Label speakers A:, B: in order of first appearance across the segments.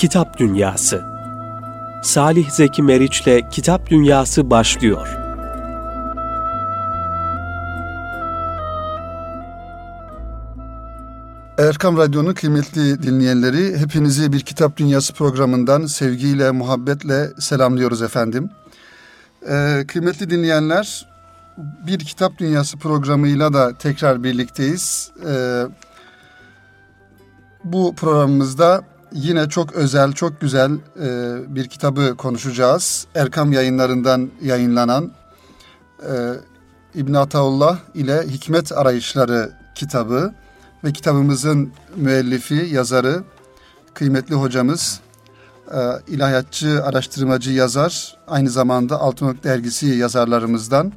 A: Kitap Dünyası Salih Zeki Meriç'le Kitap Dünyası başlıyor.
B: Erkam Radyo'nun kıymetli dinleyenleri, hepinizi bir Kitap Dünyası programından sevgiyle, muhabbetle selamlıyoruz efendim. Ee, kıymetli dinleyenler, bir Kitap Dünyası programıyla da tekrar birlikteyiz. Ee, bu programımızda yine çok özel, çok güzel e, bir kitabı konuşacağız. Erkam yayınlarından yayınlanan e, İbn Ataullah ile Hikmet Arayışları kitabı ve kitabımızın müellifi, yazarı, kıymetli hocamız, e, ilahiyatçı, araştırmacı, yazar, aynı zamanda Altınok Dergisi yazarlarımızdan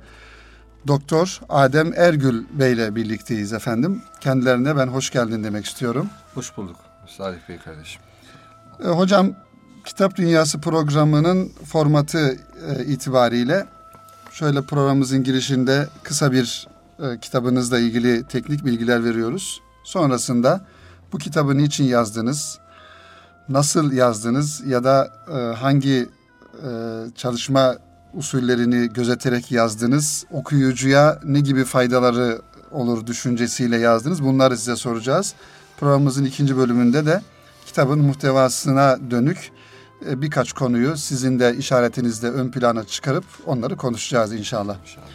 B: Doktor Adem Ergül Bey ile birlikteyiz efendim. Kendilerine ben hoş geldin demek istiyorum.
C: Hoş bulduk Salih Bey kardeşim.
B: E, hocam Kitap Dünyası programının formatı e, itibariyle şöyle programımızın girişinde kısa bir e, kitabınızla ilgili teknik bilgiler veriyoruz. Sonrasında bu kitabı niçin yazdınız, nasıl yazdınız ya da e, hangi e, çalışma usullerini gözeterek yazdınız, okuyucuya ne gibi faydaları olur düşüncesiyle yazdınız bunları size soracağız. Programımızın ikinci bölümünde de kitabın muhtevasına dönük e, birkaç konuyu sizin de işaretinizle ön plana çıkarıp onları konuşacağız inşallah. inşallah.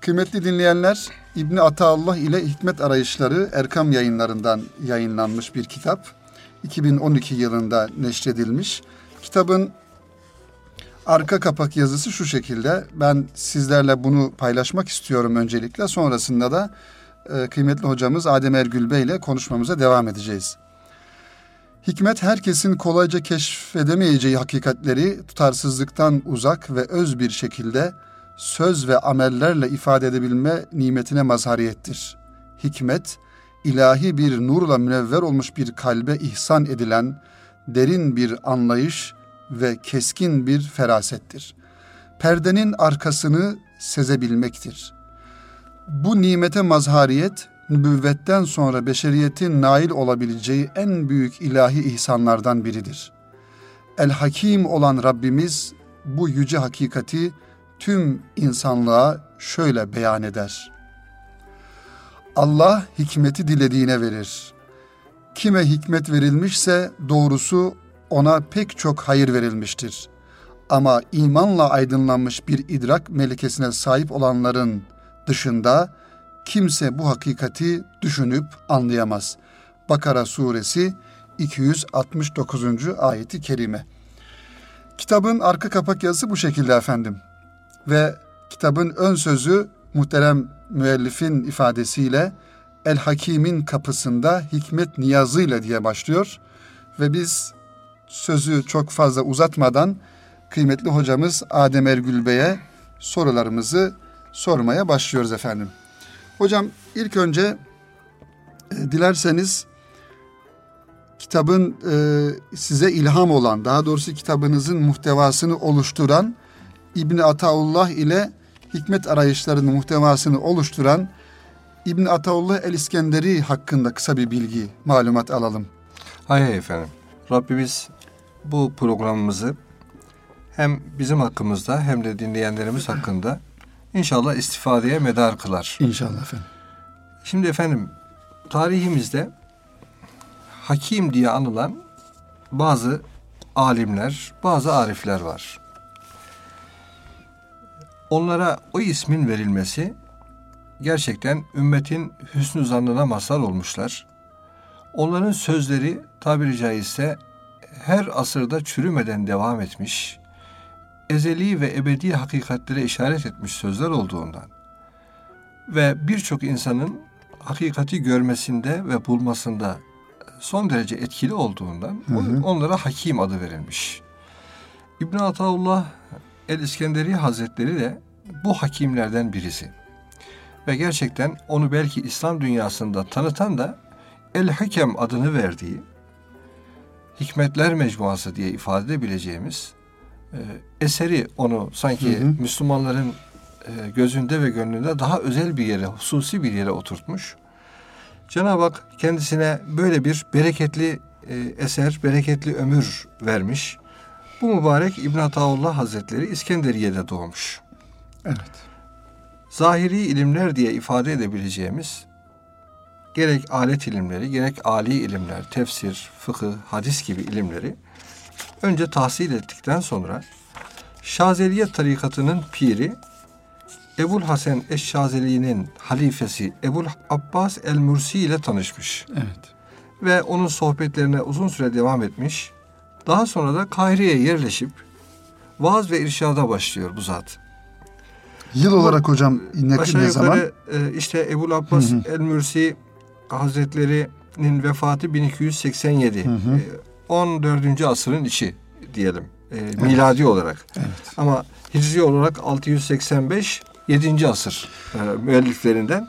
B: Kıymetli dinleyenler, İbni Ataullah ile Hikmet Arayışları Erkam yayınlarından yayınlanmış bir kitap. 2012 yılında neşredilmiş. Kitabın arka kapak yazısı şu şekilde. Ben sizlerle bunu paylaşmak istiyorum öncelikle. Sonrasında da e, kıymetli hocamız Adem Ergül Bey ile konuşmamıza devam edeceğiz. Hikmet herkesin kolayca keşfedemeyeceği hakikatleri tutarsızlıktan uzak ve öz bir şekilde söz ve amellerle ifade edebilme nimetine mazhariyettir. Hikmet, ilahi bir nurla münevver olmuş bir kalbe ihsan edilen derin bir anlayış ve keskin bir ferasettir. Perdenin arkasını sezebilmektir. Bu nimete mazhariyet, nübüvvetten sonra beşeriyetin nail olabileceği en büyük ilahi ihsanlardan biridir. El Hakim olan Rabbimiz bu yüce hakikati tüm insanlığa şöyle beyan eder. Allah hikmeti dilediğine verir. Kime hikmet verilmişse doğrusu ona pek çok hayır verilmiştir. Ama imanla aydınlanmış bir idrak melekesine sahip olanların dışında kimse bu hakikati düşünüp anlayamaz. Bakara suresi 269. ayeti kerime. Kitabın arka kapak yazısı bu şekilde efendim. Ve kitabın ön sözü muhterem müellifin ifadesiyle El Hakim'in kapısında hikmet niyazıyla diye başlıyor. Ve biz sözü çok fazla uzatmadan kıymetli hocamız Adem Ergül Bey'e sorularımızı sormaya başlıyoruz efendim. Hocam ilk önce e, dilerseniz kitabın e, size ilham olan, daha doğrusu kitabınızın muhtevasını oluşturan İbni Ataullah ile hikmet arayışlarının muhtevasını oluşturan İbni Ataullah el İskenderi hakkında kısa bir bilgi, malumat alalım.
C: Hayır efendim. Rabbimiz bu programımızı hem bizim hakkımızda hem de dinleyenlerimiz hakkında inşallah istifadeye medar kılar.
B: İnşallah efendim.
C: Şimdi efendim tarihimizde hakim diye anılan bazı alimler, bazı arifler var. Onlara o ismin verilmesi gerçekten ümmetin hüsnü zannına mazhar olmuşlar. Onların sözleri tabiri caizse her asırda çürümeden devam etmiş, ezeli ve ebedi hakikatlere işaret etmiş sözler olduğundan ve birçok insanın hakikati görmesinde ve bulmasında son derece etkili olduğundan hı hı. onlara hakim adı verilmiş. İbn Ataullah El İskenderi Hazretleri de bu hakimlerden birisi. Ve gerçekten onu belki İslam dünyasında tanıtan da El Hakem adını verdiği Hikmetler Mecmuası diye ifade edebileceğimiz eseri onu sanki hı hı. Müslümanların e, gözünde ve gönlünde daha özel bir yere, hususi bir yere oturtmuş. Cenab-ı Hak kendisine böyle bir bereketli e, eser, bereketli ömür vermiş. Bu mübarek İbn Ataullah Hazretleri İskenderiye'de doğmuş.
B: Evet.
C: Zahiri ilimler diye ifade edebileceğimiz gerek alet ilimleri, gerek ali ilimler, tefsir, fıkıh, hadis gibi ilimleri önce tahsil ettikten sonra Şazeliye tarikatının piri Ebul Hasan Eşşazeli'nin halifesi Ebul Abbas el-Mursi ile tanışmış.
B: Evet.
C: Ve onun sohbetlerine uzun süre devam etmiş. Daha sonra da Kahire'ye yerleşip vaaz ve irşada başlıyor bu zat.
B: Yıl olarak hocam ne,
C: Aşağı
B: ne zaman?
C: e, işte Ebul Abbas el-Mürsi Hazretleri'nin vefatı 1287.
B: Hı hı.
C: E, 14. asrın içi diyelim. E, miladi olarak.
B: Evet.
C: Ama hicri olarak 685 7. asır e, müelliflerinden.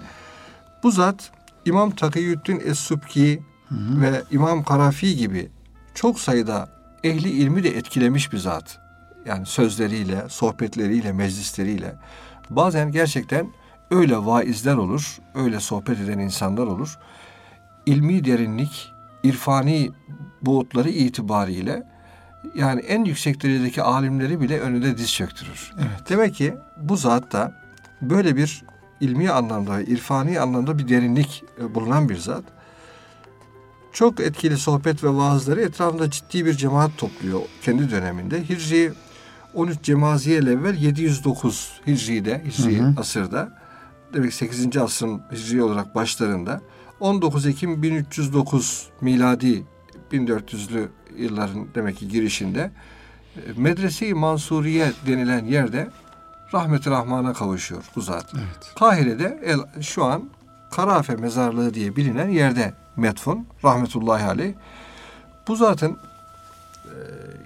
C: Bu zat İmam Takiyüddin Es-Subki ve İmam Karafi gibi çok sayıda ehli ilmi de etkilemiş bir zat. Yani sözleriyle, sohbetleriyle, meclisleriyle. Bazen gerçekten öyle vaizler olur, öyle sohbet eden insanlar olur. İlmi derinlik, irfani boğutları itibariyle yani en yüksek derecedeki alimleri bile önünde diz çöktürür.
B: Evet.
C: Demek ki bu zat da böyle bir ilmi anlamda ve irfani anlamda bir derinlik e, bulunan bir zat. Çok etkili sohbet ve vaazları etrafında ciddi bir cemaat topluyor kendi döneminde. Hicri 13 Cemaziye evvel 709 Hicri'de, Hicri
B: Hı hı.
C: asırda demek 8. asrın Hicri olarak başlarında 19 Ekim 1309 miladi 1400'lü yılların demek ki girişinde e, Medrese-i Mansuriye denilen yerde rahmet-i rahmana kavuşuyor bu zat.
B: Evet.
C: Kahire'de el, şu an Karafe mezarlığı diye bilinen yerde metfun rahmetullahi aleyh. Bu zatın e,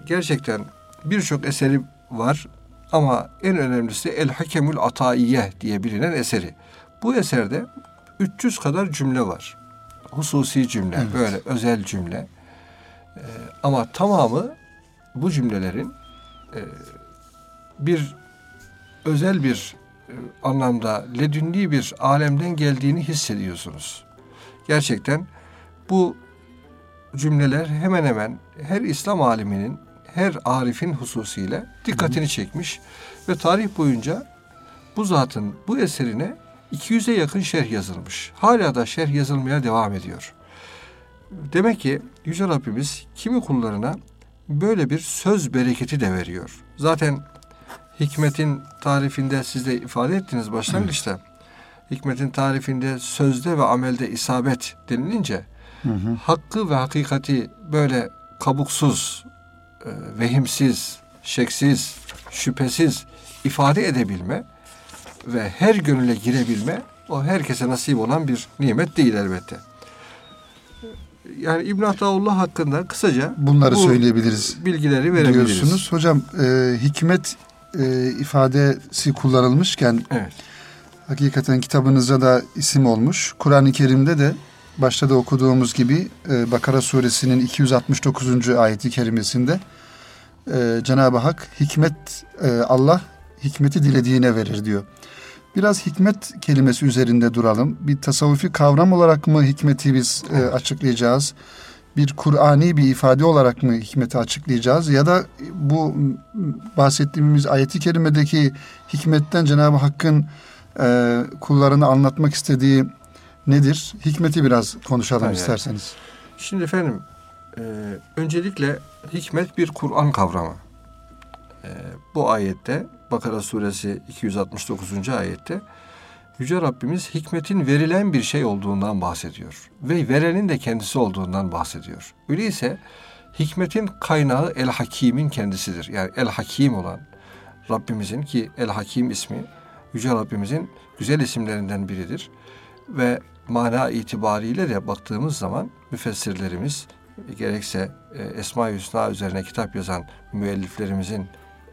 C: gerçekten birçok eseri var ama en önemlisi El Hakemül Ataiye diye bilinen eseri. Bu eserde 300 kadar cümle var. Hususi cümle,
B: Evet.
C: böyle özel cümle. E, ama tamamı bu cümlelerin e, bir özel bir e, anlamda ledünni bir alemden geldiğini hissediyorsunuz. Gerçekten bu cümleler hemen hemen her İslam aliminin, her arifin hususiyle dikkatini çekmiş ve tarih boyunca bu zatın bu eserine 200'e yakın şerh yazılmış. Hala da şerh yazılmaya devam ediyor. Demek ki Yüce Rabbimiz kimi kullarına böyle bir söz bereketi de veriyor. Zaten hikmetin tarifinde siz de ifade ettiniz başlangıçta. Hikmetin tarifinde sözde ve amelde isabet denilince
B: Hı hı.
C: hakkı ve hakikati böyle kabuksuz, e, vehimsiz, şeksiz, şüphesiz ifade edebilme ve her gönüle girebilme o herkese nasip olan bir nimet değil elbette. Yani İbn Ataullah hakkında kısaca
B: Bunları
C: bu
B: söyleyebiliriz
C: bilgileri verebiliriz.
B: diyorsunuz. Hocam e, hikmet e, ifadesi kullanılmışken
C: Evet.
B: hakikaten kitabınıza da isim olmuş. Kur'an-ı Kerim'de de başta da okuduğumuz gibi e, Bakara suresinin 269. ayeti kerimesinde e, Cenab-ı Hak hikmet e, Allah hikmeti dilediğine verir diyor. Biraz hikmet kelimesi üzerinde duralım. Bir tasavvufi kavram olarak mı hikmeti biz e, açıklayacağız? Bir Kur'ani bir ifade olarak mı hikmeti açıklayacağız? Ya da bu bahsettiğimiz ayeti kerimedeki hikmetten Cenab-ı Hakk'ın e, kullarını anlatmak istediği nedir? Hikmeti biraz konuşalım
C: Tabii.
B: isterseniz.
C: Şimdi efendim e, öncelikle hikmet bir Kur'an kavramı. E, bu ayette Bakara suresi 269. ayette Yüce Rabbimiz hikmetin verilen bir şey olduğundan bahsediyor. Ve verenin de kendisi olduğundan bahsediyor. Öyleyse hikmetin kaynağı El Hakim'in kendisidir. Yani El Hakim olan Rabbimizin ki El Hakim ismi Yüce Rabbimizin güzel isimlerinden biridir. Ve mana itibariyle de baktığımız zaman müfessirlerimiz gerekse e, Esma-i Hüsna üzerine kitap yazan müelliflerimizin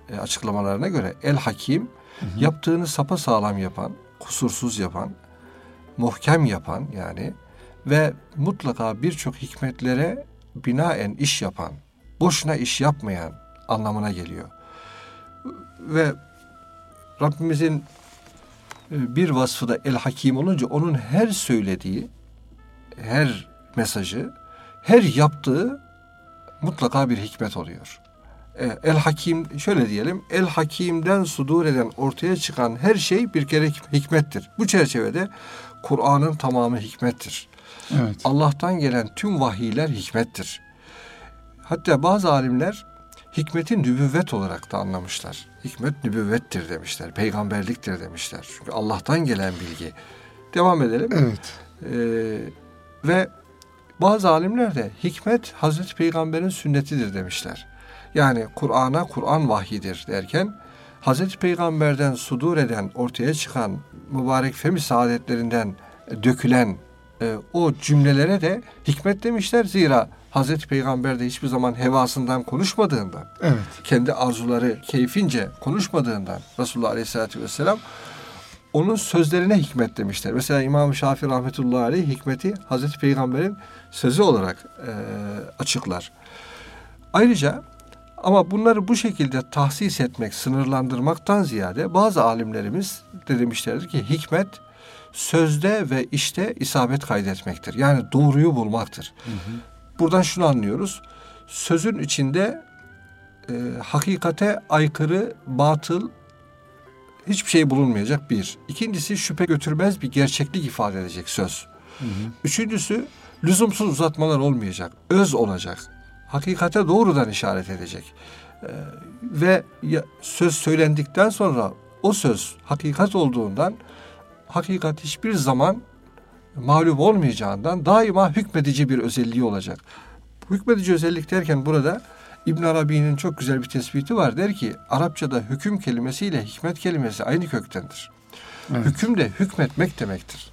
C: e, açıklamalarına göre El Hakim yaptığını sapa sağlam yapan, kusursuz yapan, muhkem yapan yani ve mutlaka birçok hikmetlere binaen iş yapan, boşuna iş yapmayan anlamına geliyor. Ve Rabbimizin bir vasfı da El Hakim olunca onun her söylediği, her mesajı, her yaptığı mutlaka bir hikmet oluyor. E, El Hakim şöyle diyelim. El Hakim'den sudur eden ortaya çıkan her şey bir kere hikmettir. Bu çerçevede Kur'an'ın tamamı hikmettir.
B: Evet.
C: Allah'tan gelen tüm vahiyler hikmettir. Hatta bazı alimler hikmeti nübüvvet olarak da anlamışlar. Hikmet nübüvvettir demişler. Peygamberliktir demişler. Çünkü Allah'tan gelen bilgi. Devam edelim.
B: Evet.
C: Ee, ve bazı alimler de hikmet Hazreti Peygamber'in sünnetidir demişler. Yani Kur'an'a Kur'an vahyidir derken Hazreti Peygamber'den sudur eden, ortaya çıkan mübarek femi saadetlerinden dökülen e, o cümlelere de hikmet demişler. Zira Hazreti Peygamber de hiçbir zaman hevasından konuşmadığından,
B: Evet.
C: kendi arzuları keyfince konuşmadığından Resulullah Aleyhisselatü Vesselam onun sözlerine hikmet demişler. Mesela İmam Şafii rahmetullahi aleyh hikmeti Hazreti Peygamber'in sözü olarak e, açıklar. Ayrıca ama bunları bu şekilde tahsis etmek, sınırlandırmaktan ziyade bazı alimlerimiz de demişlerdir ki hikmet sözde ve işte isabet kaydetmektir. Yani doğruyu bulmaktır. Buradan şunu anlıyoruz. Sözün içinde e, hakikate aykırı, batıl hiçbir şey bulunmayacak bir. İkincisi şüphe götürmez bir gerçeklik ifade edecek söz. Üçüncüsü lüzumsuz uzatmalar olmayacak. Öz olacak. Hakikate doğrudan işaret edecek. Ee, ve ya- söz söylendikten sonra o söz hakikat olduğundan hakikat hiçbir zaman mağlup olmayacağından daima hükmedici bir özelliği olacak. Hükmedici özellik derken burada İbn Arabi'nin çok güzel bir tespiti var. Der ki Arapçada hüküm kelimesiyle hikmet kelimesi aynı köktendir.
B: Evet.
C: Hüküm de hükmetmek demektir.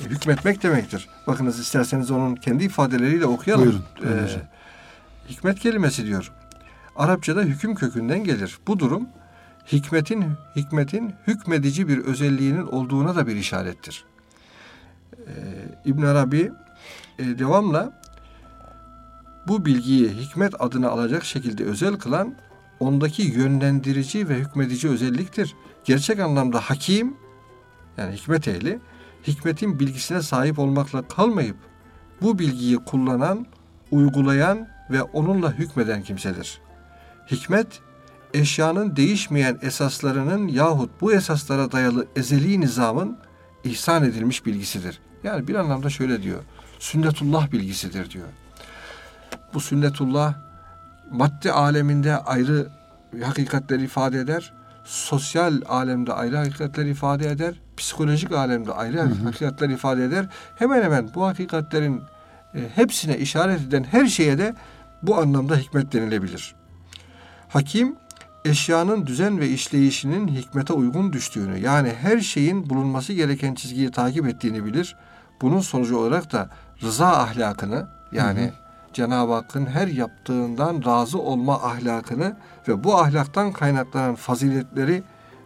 C: E, Hükmetmek demektir. Bakınız isterseniz onun kendi ifadeleriyle okuyalım.
B: Buyurun,
C: Ee, hikmet kelimesi diyor. Arapçada hüküm kökünden gelir. Bu durum hikmetin hikmetin hükmedici bir özelliğinin olduğuna da bir işarettir. Ee, İbn Arabi e, devamla bu bilgiyi hikmet adını alacak şekilde özel kılan ondaki yönlendirici ve hükmedici özelliktir. Gerçek anlamda hakim yani hikmet ehli hikmetin bilgisine sahip olmakla kalmayıp bu bilgiyi kullanan, uygulayan ve onunla hükmeden kimsedir. Hikmet eşyanın değişmeyen esaslarının yahut bu esaslara dayalı ezeli nizamın ihsan edilmiş bilgisidir. Yani bir anlamda şöyle diyor. Sünnetullah bilgisidir diyor. Bu sünnetullah madde aleminde ayrı hakikatler ifade eder. Sosyal alemde ayrı hakikatler ifade eder. Psikolojik alemde ayrı hakikatler ifade eder. Hemen hemen bu hakikatlerin e, hepsine işaret eden her şeye de bu anlamda hikmet denilebilir. Hakim eşyanın düzen ve işleyişinin hikmete uygun düştüğünü yani her şeyin bulunması gereken çizgiyi takip ettiğini bilir. Bunun sonucu olarak da rıza ahlakını yani Cenab-ı Hakk'ın her yaptığından razı olma ahlakını ve bu ahlaktan kaynaklanan faziletleri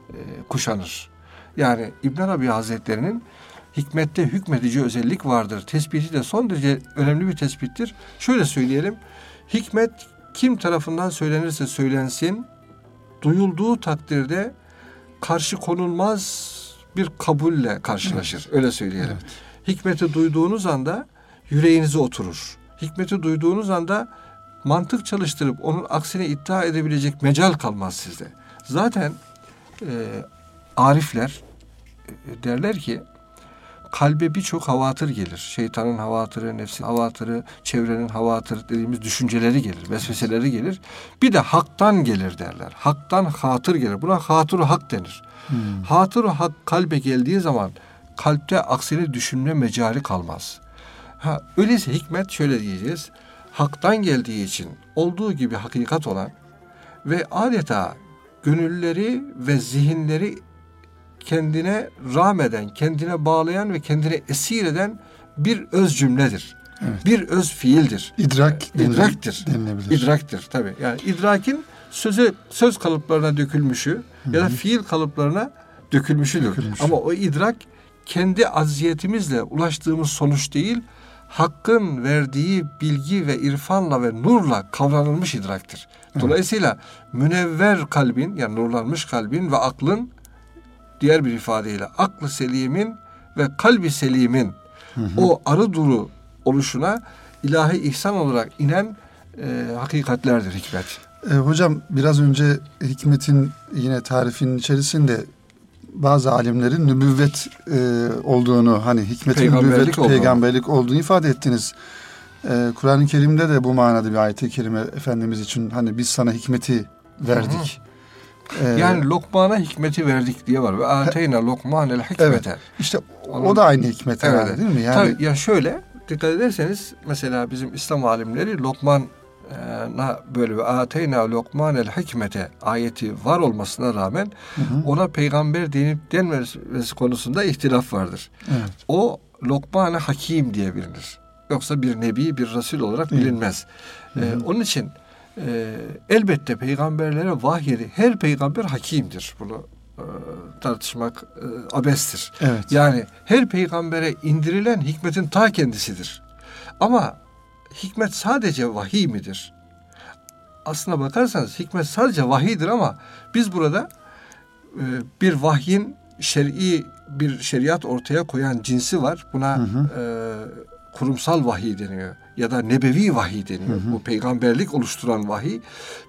C: e, kuşanır. Yani İbn Arabi Hazretleri'nin hikmette hükmedici özellik vardır. Tespiti de son derece önemli bir tespittir. Şöyle söyleyelim. Hikmet kim tarafından söylenirse söylensin duyulduğu takdirde karşı konulmaz bir kabulle karşılaşır. Öyle söyleyelim. Hikmeti duyduğunuz anda yüreğinize oturur. Hikmeti duyduğunuz anda mantık çalıştırıp onun aksine iddia edebilecek mecal kalmaz sizde. Zaten e, arifler e, derler ki kalbe birçok havatır gelir. Şeytanın havatırı, nefsin havatırı, çevrenin havatırı dediğimiz düşünceleri gelir, vesveseleri gelir. Bir de haktan gelir derler. Haktan hatır gelir. Buna hatır hak denir. Hatır hak kalbe geldiği zaman kalpte aksini düşünme mecali kalmaz. Ha, öyleyse hikmet şöyle diyeceğiz. Haktan geldiği için olduğu gibi hakikat olan ve adeta gönülleri ve zihinleri kendine rağmeden, kendine bağlayan ve kendine esir eden bir öz cümledir.
B: Evet.
C: Bir öz fiildir.
B: İdrak denile-
C: İdraktir.
B: denilebilir.
C: İdraktir tabii. Yani idrakin sözü söz kalıplarına dökülmüşü ya da fiil kalıplarına dökülmüşüdür.
B: Dökülmüş.
C: Ama o idrak kendi aziyetimizle ulaştığımız sonuç değil, Hakk'ın verdiği bilgi ve irfanla ve nurla kavranılmış idraktır. Dolayısıyla münevver kalbin yani nurlanmış kalbin ve aklın diğer bir ifadeyle aklı selimin ve kalbi selimin o arı duru oluşuna ilahi ihsan olarak inen e, hakikatlerdir hikmet.
B: E, hocam biraz önce hikmetin yine tarifinin içerisinde bazı alimlerin nübüvvet e, olduğunu hani hikmetin
C: Peygamberlik
B: nübüvvet
C: olduğunu.
B: peygamberlik olduğunu ifade ettiniz. E, Kur'an-ı Kerim'de de bu manada bir ayet-i kerime Efendimiz için hani biz sana hikmeti verdik. E,
C: Yani Lokman'a hikmeti verdik diye var. Ve ateyna Lokmanel hikmete.
B: işte o da aynı hikmet
C: Evet.
B: herhalde değil mi? Yani
C: Tabii ya şöyle dikkat ederseniz mesela bizim İslam alimleri Lokman'a böyle ve ateyna Lokmanel hikmete ayeti var olmasına rağmen ona peygamber denip denmesi konusunda ihtilaf vardır.
B: evet.
C: O Lokman-ı Hakim diye bilinir. Yoksa bir nebi, bir resul olarak bilinmez. Ee, onun için e, elbette peygamberlere vahyedi. Her peygamber hakimdir. Bunu e, tartışmak e, abestir.
B: Evet.
C: Yani her peygambere indirilen hikmetin ta kendisidir. Ama hikmet sadece vahiy midir? Aslına bakarsanız hikmet sadece vahiydir ama biz burada e, bir vahyin şer'i bir şeriat ortaya koyan cinsi var. Buna e, kurumsal vahiy deniyor ya da nebevi vahiy deniyor. Bu peygamberlik oluşturan vahiy.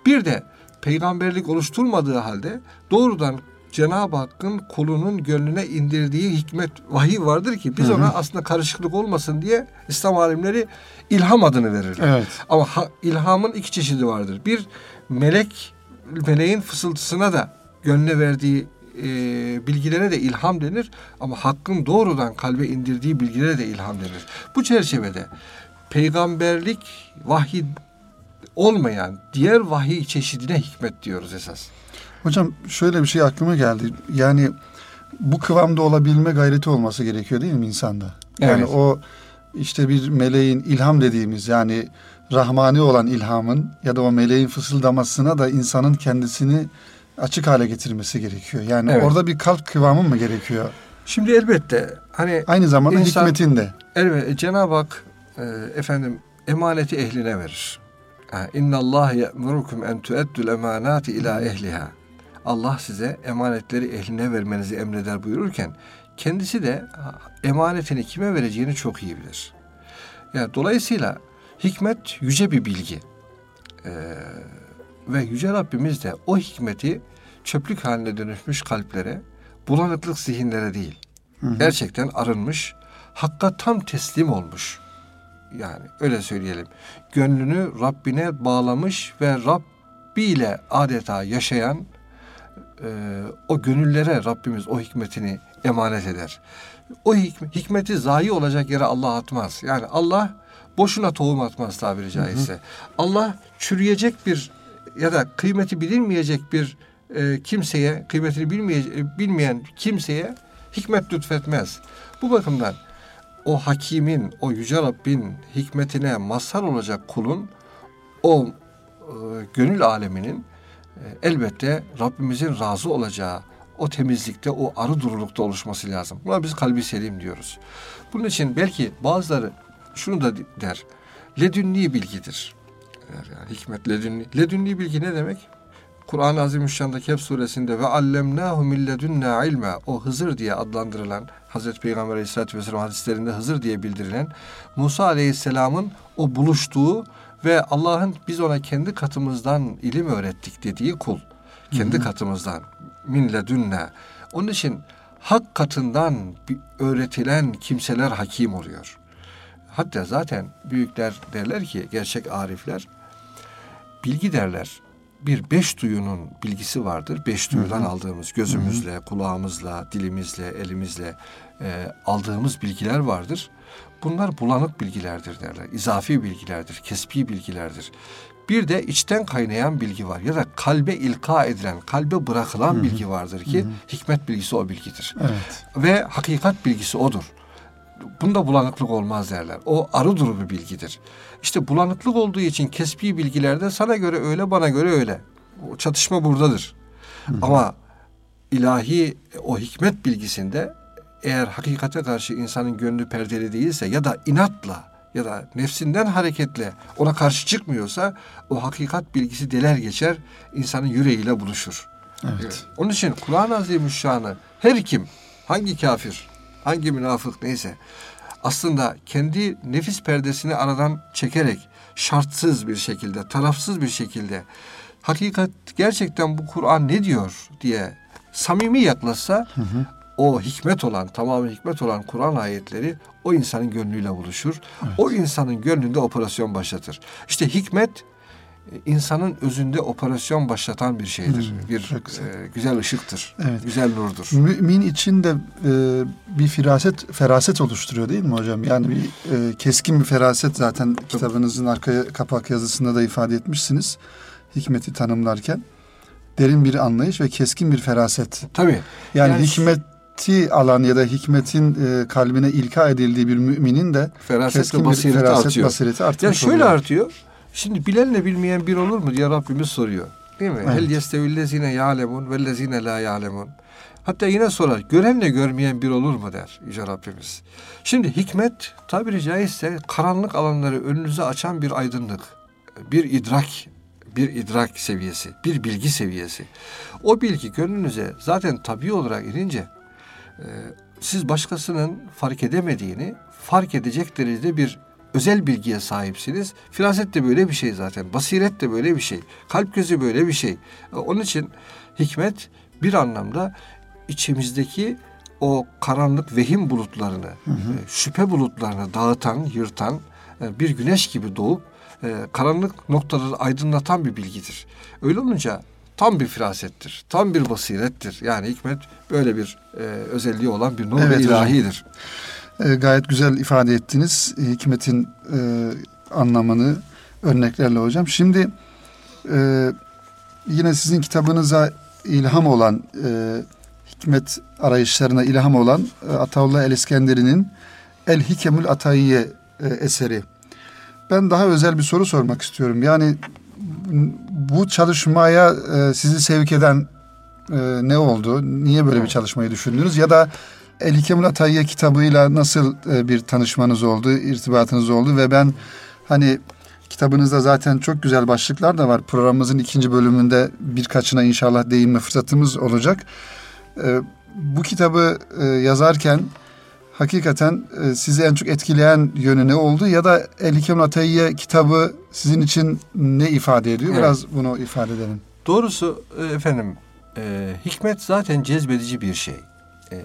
C: Bir de peygamberlik oluşturmadığı halde doğrudan Cenab-ı Hakk'ın kulunun gönlüne indirdiği hikmet vahiy vardır ki biz ona aslında karışıklık olmasın diye İslam alimleri ilham adını verirler.
B: Evet.
C: Ama ha- ilhamın iki çeşidi vardır. Bir melek meleğin fısıltısına da gönlüne verdiği e, bilgilere de ilham denir ama hakkın doğrudan kalbe indirdiği bilgilere de ilham denir. Bu çerçevede peygamberlik vahiy olmayan diğer vahiy çeşidine hikmet diyoruz esas.
B: Hocam şöyle bir şey aklıma geldi. Yani bu kıvamda olabilme gayreti olması gerekiyor değil mi insanda? Yani
C: Evet.
B: o işte bir meleğin ilham dediğimiz yani rahmani olan ilhamın ya da o meleğin fısıldamasına da insanın kendisini açık hale getirmesi gerekiyor. Yani
C: Evet.
B: orada bir kalp kıvamı mı gerekiyor?
C: Şimdi elbette hani
B: Aynı zamanda
C: İnsan-
B: hikmetin de.
C: elbette Cenab-ı Hak e, efendim emaneti ehline verir. İnna Allah ye'murukum en tu'addul emanati ila ehliha. Allah size emanetleri ehline vermenizi emreder buyururken kendisi de emanetini kime vereceğini çok iyi bilir. Yani dolayısıyla hikmet yüce bir bilgi. Ee, ve yüce Rabbimiz de o hikmeti çöplük haline dönüşmüş kalplere, bulanıklık zihinlere değil, gerçekten arınmış, hakka tam teslim olmuş. Yani öyle söyleyelim. Gönlünü Rabbine bağlamış ve Rabbi ile adeta yaşayan e, o gönüllere Rabbimiz o hikmetini emanet eder. O hikm- hikmeti zayi olacak yere Allah atmaz. Yani Allah boşuna tohum atmaz tabiri caizse. Allah çürüyecek bir ya da kıymeti bilinmeyecek bir e, kimseye, kıymetini bilmeye, bilmeyen kimseye hikmet lütfetmez. Bu bakımdan o hakimin, o yüce Rabbin hikmetine mazhar olacak kulun o e, gönül aleminin e, elbette Rabbimizin razı olacağı o temizlikte, o arı durulukta oluşması lazım. Buna biz kalbi selim diyoruz. Bunun için belki bazıları şunu da der. Ledünni bilgidir. Yani hikmet ledünni. Ledünni bilgi ne demek? Kur'an-ı Azimüşşan'da Kehf suresinde ve allemnahu min ledunna ilme o Hızır diye adlandırılan Hazreti Peygamber Aleyhisselatü Vesselam hadislerinde Hızır diye bildirilen Musa Aleyhisselam'ın o buluştuğu ve Allah'ın biz ona kendi katımızdan ilim öğrettik dediği kul. Kendi katımızdan min ledunna. Onun için hak katından öğretilen kimseler hakim oluyor. Hatta zaten büyükler derler ki gerçek arifler bilgi derler. Bir beş duyunun bilgisi vardır. Beş duyudan aldığımız gözümüzle, kulağımızla, dilimizle, elimizle e, aldığımız bilgiler vardır. Bunlar bulanık bilgilerdir derler. İzafi bilgilerdir, kesbi bilgilerdir. Bir de içten kaynayan bilgi var ya da kalbe ilka edilen, kalbe bırakılan bilgi vardır ki hikmet bilgisi o bilgidir.
B: Evet.
C: Ve hakikat bilgisi odur. Bunda bulanıklık olmaz derler. O arı duru bir bilgidir. İşte bulanıklık olduğu için kesbi bilgilerde sana göre öyle bana göre öyle. O çatışma buradadır. Ama ilahi o hikmet bilgisinde eğer hakikate karşı insanın gönlü perdeli değilse ya da inatla ya da nefsinden hareketle ona karşı çıkmıyorsa o hakikat bilgisi deler geçer insanın yüreğiyle buluşur.
B: Evet.
C: Onun için Kur'an-ı Azimüşşan'ı her kim, hangi kafir, hangi münafık neyse aslında kendi nefis perdesini aradan çekerek şartsız bir şekilde, tarafsız bir şekilde hakikat gerçekten bu Kur'an ne diyor diye samimi yaklaşsa o hikmet olan, tamamı hikmet olan Kur'an ayetleri o insanın gönlüyle buluşur. O insanın gönlünde operasyon başlatır. İşte hikmet e, insanın özünde operasyon başlatan bir şeydir. bir
B: çok güzel.
C: e, güzel ışıktır.
B: Evet.
C: Güzel nurdur.
B: Mümin için de e, bir firaset, feraset oluşturuyor değil mi hocam? Yani bir e, keskin bir feraset zaten kitabınızın arka kapak yazısında da ifade etmişsiniz. Hikmeti tanımlarken derin bir anlayış ve keskin bir feraset.
C: Tabii.
B: Yani,
C: Yani-
B: hikmeti alan ya da hikmetin e, kalbine ilka edildiği bir müminin de
C: Feraset
B: keskin
C: ve
B: bir
C: basireti
B: feraset
C: artıyor.
B: basireti
C: Ya
B: artmış
C: şöyle
B: oluyor.
C: artıyor. Şimdi bilenle bilmeyen bir olur mu diye Rabbimiz soruyor. Değil mi?
B: Evet.
C: Hel yestevillezine ya'lemun vellezine la ya'lemun. Hatta yine sorar. Görenle görmeyen bir olur mu der Yüce Rabbimiz. Şimdi hikmet tabiri caizse karanlık alanları önünüze açan bir aydınlık. Bir idrak bir idrak seviyesi, bir bilgi seviyesi. O bilgi gönlünüze zaten tabii olarak inince e, siz başkasının fark edemediğini fark edecek derecede bir özel bilgiye sahipsiniz. Firaset de böyle bir şey zaten. Basiret de böyle bir şey. Kalp gözü böyle bir şey. E, Onun için hikmet bir anlamda içimizdeki o karanlık vehim bulutlarını, e, şüphe bulutlarını dağıtan, yırtan e, bir güneş gibi doğup e, karanlık noktaları aydınlatan bir bilgidir. Öyle olunca tam bir firasettir, tam bir basirettir. Yani hikmet böyle bir e, özelliği olan bir nur
B: Evet hocam.
C: ilahidir.
B: E, gayet güzel ifade ettiniz hikmetin e, anlamını örneklerle hocam. Şimdi e, yine sizin kitabınıza ilham olan e, hikmet arayışlarına ilham olan e, Ataullah El İskenderi'nin El Hikemül Atayiye e, eseri. Ben daha özel bir soru sormak istiyorum. Yani bu çalışmaya e, sizi sevk eden e, ne oldu? Niye böyle bir çalışmayı düşündünüz? Ya da El Hikemül Atayye kitabıyla nasıl e, bir tanışmanız oldu, irtibatınız oldu ve ben hani kitabınızda zaten çok güzel başlıklar da var. Programımızın ikinci bölümünde birkaçına inşallah değinme fırsatımız olacak. E, bu kitabı e, yazarken hakikaten e, sizi en çok etkileyen yönü ne oldu ya da El Hikemül Atayye kitabı sizin için ne ifade ediyor?
C: Evet.
B: Biraz bunu ifade edelim.
C: Doğrusu e, efendim e, hikmet zaten cezbedici bir şey. E,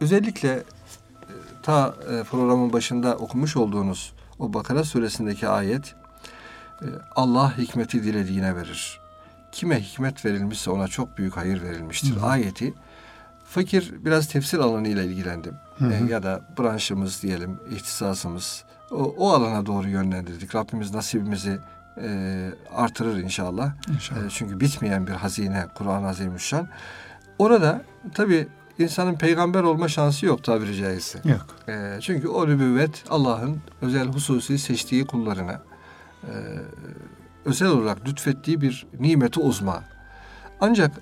C: özellikle e, ta e, programın başında okumuş olduğunuz o Bakara suresindeki ayet e, Allah hikmeti dilediğine verir. Kime hikmet verilmişse ona çok büyük hayır verilmiştir. Ayeti fakir biraz tefsir alanıyla ilgilendim. E, ya da branşımız diyelim, ihtisasımız o, o alana doğru yönlendirdik. Rabbimiz nasibimizi e, artırır inşallah.
B: İnşallah.
C: E, çünkü bitmeyen bir hazine Kur'an-ı Azimüşşan. Orada tabi insanın peygamber olma şansı yok tabiri caizse.
B: Yok.
C: E, çünkü o nübüvvet Allah'ın özel hususi seçtiği kullarına e, özel olarak lütfettiği bir nimeti uzma. Ancak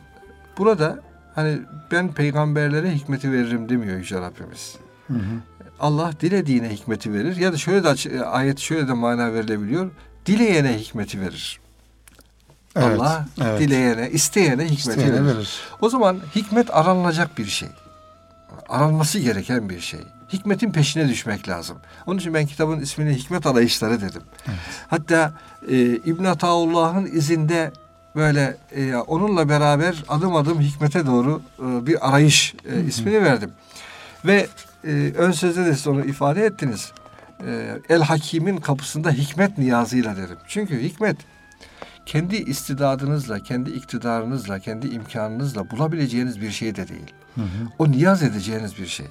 C: burada hani ben peygamberlere hikmeti veririm demiyor Yüce Rabbimiz.
B: Hı hı.
C: Allah dilediğine hikmeti verir ya da şöyle de açı- ayet şöyle de mana verilebiliyor. Dileyene hikmeti verir.
B: Evet,
C: Allah
B: evet.
C: dileyene, isteyene hikmeti
B: İsteyene
C: verir.
B: verir.
C: O zaman hikmet aranılacak bir şey. Aranması gereken bir şey. Hikmetin peşine düşmek lazım. Onun için ben kitabın ismini Hikmet Arayışları dedim. Hatta e, İbn Ataullah'ın izinde böyle e, onunla beraber adım adım hikmete doğru e, bir arayış e, ismini verdim. Ve e, ön sözde de siz onu ifade ettiniz. E, El Hakim'in kapısında hikmet niyazıyla dedim. Çünkü hikmet kendi istidadınızla, kendi iktidarınızla, kendi imkanınızla bulabileceğiniz bir şey de değil. O niyaz edeceğiniz bir şey.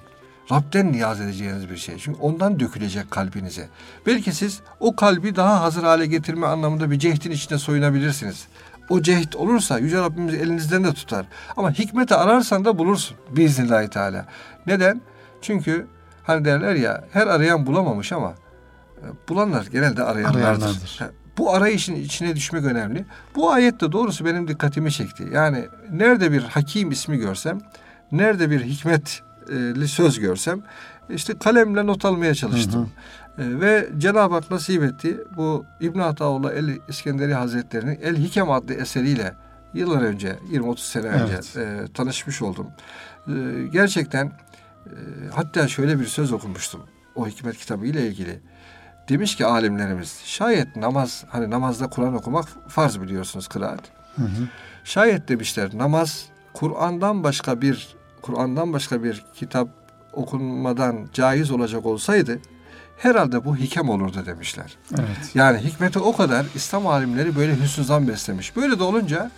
C: Rab'den niyaz edeceğiniz bir şey. Çünkü ondan dökülecek kalbinize. Belki siz o kalbi daha hazır hale getirme anlamında bir cehdin içinde soyunabilirsiniz. O cehd olursa Yüce Rabbimiz elinizden de tutar. Ama hikmeti ararsan da bulursun. Biiznillahü Teala. Neden? Çünkü hani derler ya her arayan bulamamış ama e, bulanlar genelde arayanlardır.
B: Arayanlardır.
C: Bu arayışın içine düşmek önemli. Bu ayette doğrusu benim dikkatimi çekti. Yani nerede bir hakim ismi görsem, nerede bir hikmetli söz görsem, işte kalemle not almaya çalıştım. E, Ve Cenab-ı Hak nasip etti. Bu İbn Ataullah El İskenderi Hazretleri'nin El Hikem adlı eseriyle yıllar önce, 20-30 sene önce
B: Evet.
C: e, tanışmış oldum. E, gerçekten hatta şöyle bir söz okumuştum o hikmet kitabı ile ilgili. Demiş ki alimlerimiz şayet namaz hani namazda Kur'an okumak farz biliyorsunuz kıraat. Hı hı. Şayet demişler namaz Kur'an'dan başka bir Kur'an'dan başka bir kitap okunmadan caiz olacak olsaydı herhalde bu hikem olurdu demişler. Evet. Yani hikmeti o kadar İslam alimleri böyle hüsnü beslemiş. Böyle de olunca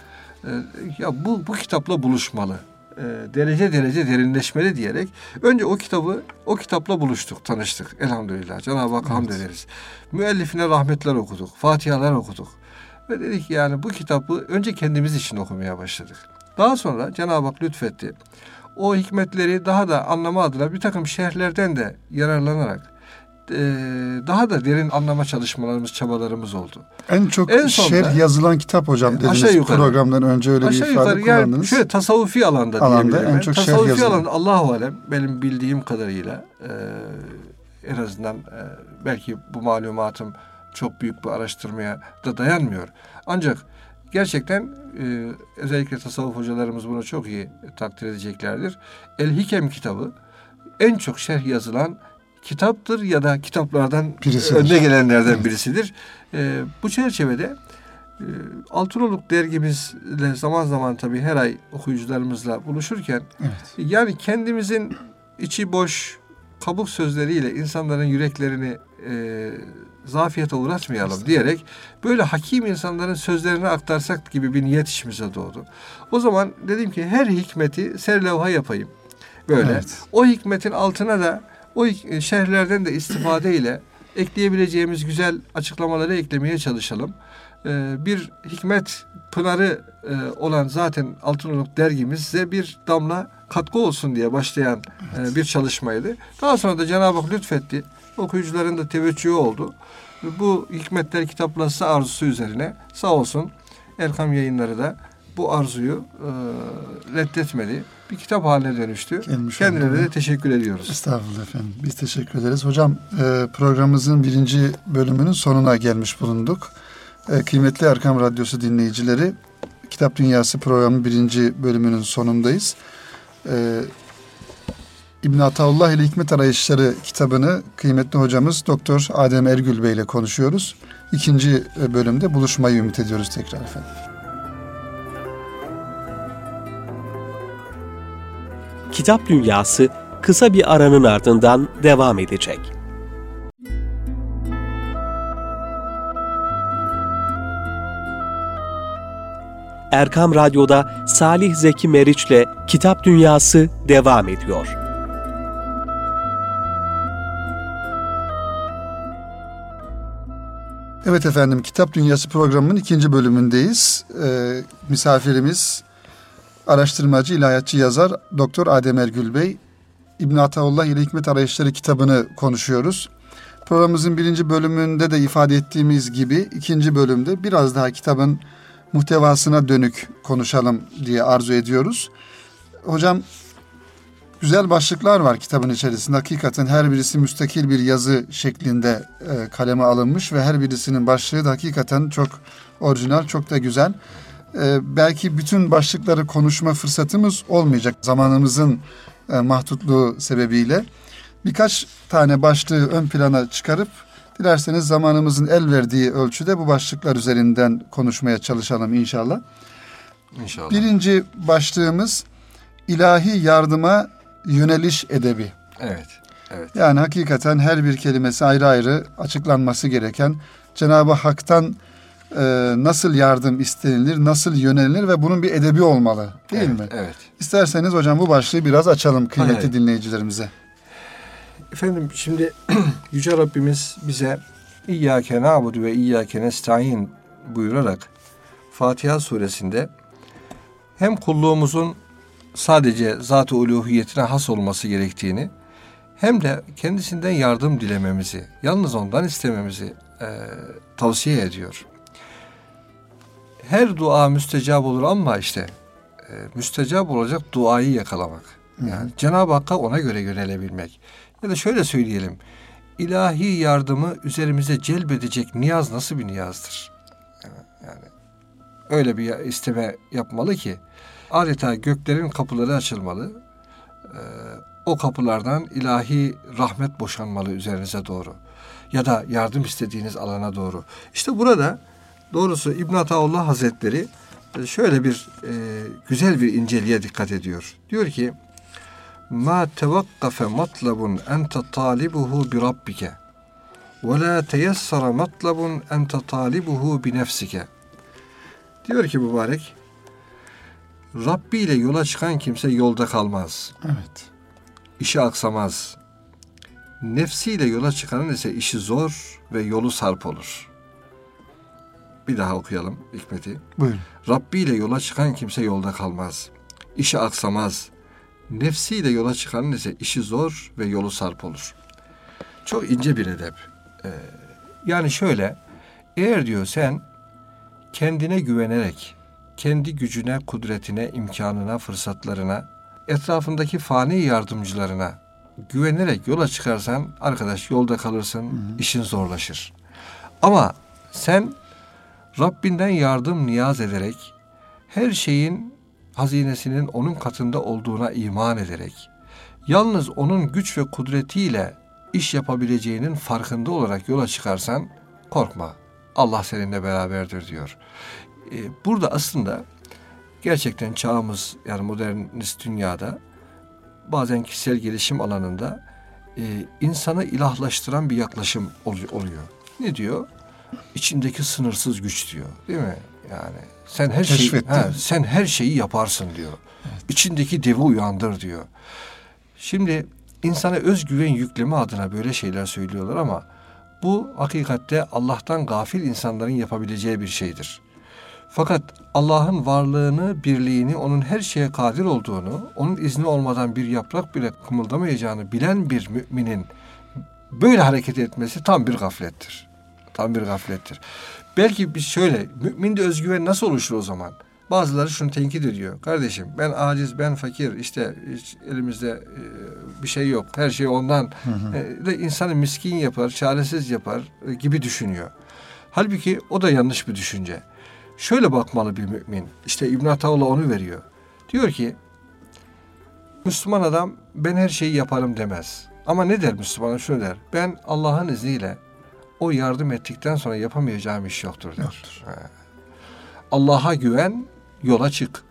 C: e, ya bu bu kitapla buluşmalı. E, derece derece derinleşmeli diyerek önce o kitabı o kitapla buluştuk, tanıştık. Elhamdülillah. Cenab-ı Hak evet. hamd ederiz. Müellifine rahmetler okuduk, fatihalar okuduk. Ve dedik yani bu kitabı önce kendimiz için okumaya başladık. Daha sonra Cenab-ı Hak lütfetti. O hikmetleri daha da anlama adına bir takım şerhlerden de yararlanarak daha da derin anlama çalışmalarımız, çabalarımız oldu.
B: En çok en şerh yazılan kitap hocam dediniz aşağı yukarı, programdan önce öyle aşağı bir ifade yukarı, kullandınız. Yani
C: şöyle tasavvufi alanda, alanda en çok tasavvufi şerh alanda Allahu alem benim bildiğim kadarıyla e, en azından e, belki bu malumatım çok büyük bir araştırmaya da dayanmıyor. Ancak gerçekten e, özellikle tasavvuf hocalarımız bunu çok iyi takdir edeceklerdir. El Hikem kitabı en çok şerh yazılan kitaptır ya da kitaplardan birisidir. önde gelenlerden birisidir. E, bu çerçevede e, Altınoluk dergimizle zaman zaman tabii her ay okuyucularımızla buluşurken evet. yani kendimizin içi boş kabuk sözleriyle insanların yüreklerini e, zafiyete uğratmayalım diyerek böyle hakim insanların sözlerini aktarsak gibi bir niyet işimize doğdu. O zaman dedim ki her hikmeti serlevha yapayım. Böyle. Evet. O hikmetin altına da o şerhlerden de istifade ile ekleyebileceğimiz güzel açıklamaları eklemeye çalışalım. Ee, bir hikmet pınarı e, olan zaten Altınoluk dergimiz size bir damla katkı olsun diye başlayan e, evet. bir çalışmaydı. Daha sonra da Cenab-ı Hak lütfetti. Okuyucuların da teveccühü oldu. Bu hikmetler kitaplaşsa arzusu üzerine sağ olsun Erkam yayınları da bu arzuyu e, reddetmedi. Bir kitap haline dönüştü. Gelmiş Kendilerine de teşekkür ediyoruz.
B: Estağfurullah efendim. Biz teşekkür ederiz. Hocam e, programımızın birinci bölümünün sonuna gelmiş bulunduk. E, kıymetli Erkam Radyosu dinleyicileri, Kitap Dünyası programının birinci bölümünün sonundayız. E, İbn Ataullah ile Hikmet Arayışları kitabını kıymetli hocamız Doktor Adem Ergül Bey ile konuşuyoruz. İkinci e, bölümde buluşmayı ümit ediyoruz tekrar efendim.
A: Kitap Dünyası kısa bir aranın ardından devam edecek. Erkam Radyo'da Salih Zeki Meriç'le Kitap Dünyası devam ediyor.
B: Evet efendim Kitap Dünyası programının ikinci bölümündeyiz. Ee, misafirimiz araştırmacı, ilahiyatçı yazar Doktor Adem Ergül Bey. İbn Ataullah ile Hikmet Arayışları kitabını konuşuyoruz. Programımızın birinci bölümünde de ifade ettiğimiz gibi ikinci bölümde biraz daha kitabın muhtevasına dönük konuşalım diye arzu ediyoruz. Hocam güzel başlıklar var kitabın içerisinde. Hakikaten her birisi müstakil bir yazı şeklinde e, kaleme alınmış ve her birisinin başlığı da hakikaten çok orijinal, çok da güzel. E, belki bütün başlıkları konuşma fırsatımız olmayacak zamanımızın e, mahdutluğu sebebiyle. Birkaç tane başlığı ön plana çıkarıp dilerseniz zamanımızın el verdiği ölçüde bu başlıklar üzerinden konuşmaya çalışalım inşallah. İnşallah. Birinci başlığımız ilahi yardıma yöneliş edebi.
C: Evet. Evet.
B: Yani hakikaten her bir kelimesi ayrı ayrı açıklanması gereken Cenab-ı Hak'tan e, nasıl yardım istenilir, nasıl yönelilir ve bunun bir edebi olmalı değil
C: evet,
B: mi?
C: Evet.
B: İsterseniz hocam bu başlığı biraz açalım kıymetli Hayır. dinleyicilerimize.
C: Efendim şimdi Yüce Rabbimiz bize İyyâke nâbudu ve İyyâke nestaîn buyurarak Fatiha suresinde hem kulluğumuzun sadece zat-ı uluhiyetine has olması gerektiğini hem de kendisinden yardım dilememizi, yalnız ondan istememizi e, tavsiye ediyor. Her dua müstecap olur ama işte e, müstecap olacak duayı yakalamak. Yani Cenab-ı Hakk'a ona göre yönelebilmek. Ya da şöyle söyleyelim. ilahi yardımı üzerimize celbedecek niyaz nasıl bir niyazdır? Yani öyle bir isteme yapmalı ki adeta göklerin kapıları açılmalı. Ee, o kapılardan ilahi rahmet boşanmalı üzerinize doğru. Ya da yardım istediğiniz alana doğru. İşte burada doğrusu İbn Ataullah Hazretleri e, şöyle bir e, güzel bir inceliğe dikkat ediyor. Diyor ki ma tevakkafe matlabun ente talibuhu bi rabbike ve la teyessara matlabun ente talibuhu bi nefsike. Diyor ki mübarek Rabbi ile yola çıkan kimse yolda kalmaz.
B: Evet.
C: İşi aksamaz. Nefsiyle yola çıkanın ise işi zor ve yolu sarp olur. Bir daha okuyalım hikmeti.
B: Buyurun.
C: Rabbi ile yola çıkan kimse yolda kalmaz. İşi aksamaz. Nefsiyle yola çıkanın ise işi zor ve yolu sarp olur. Çok ince bir edep. Ee, yani şöyle, eğer diyor sen kendine güvenerek, kendi gücüne, kudretine, imkanına, fırsatlarına, etrafındaki fani yardımcılarına güvenerek yola çıkarsan arkadaş yolda kalırsın, işin zorlaşır. Ama sen Rabbinden yardım niyaz ederek, her şeyin hazinesinin onun katında olduğuna iman ederek, yalnız onun güç ve kudretiyle iş yapabileceğinin farkında olarak yola çıkarsan korkma. Allah seninle beraberdir diyor. Ee, burada aslında gerçekten çağımız yani modernist dünyada bazen kişisel gelişim alanında e, insanı ilahlaştıran bir yaklaşım oluyor. Ne diyor? İçindeki sınırsız güç diyor. Değil mi? Yani sen her şeyi he, sen her şeyi yaparsın diyor. Evet. İçindeki devi uyandır diyor. Şimdi insana özgüven yükleme adına böyle şeyler söylüyorlar ama bu hakikatte Allah'tan gafil insanların yapabileceği bir şeydir. Fakat Allah'ın varlığını, birliğini, onun her şeye kadir olduğunu, onun izni olmadan bir yaprak bile kımıldamayacağını bilen bir müminin böyle hareket etmesi tam bir gaflettir. Tam bir gaflettir. Belki biz şöyle, müminde özgüven nasıl oluşur o zaman? Bazıları şunu tenkit ediyor. Kardeşim ben aciz, ben fakir, işte elimizde e, bir şey yok. Her şey ondan. Hı hı. E, de insanı miskin yapar, çaresiz yapar e, gibi düşünüyor. Halbuki o da yanlış bir düşünce. Şöyle bakmalı bir mümin. İşte İbn Ataullah onu veriyor. Diyor ki Müslüman adam ben her şeyi yaparım demez. Ama ne der Müslüman? Şunu der. Ben Allah'ın izniyle o yardım ettikten sonra yapamayacağım iş yoktur der. Yoktur. Allah'a güven, yola çık.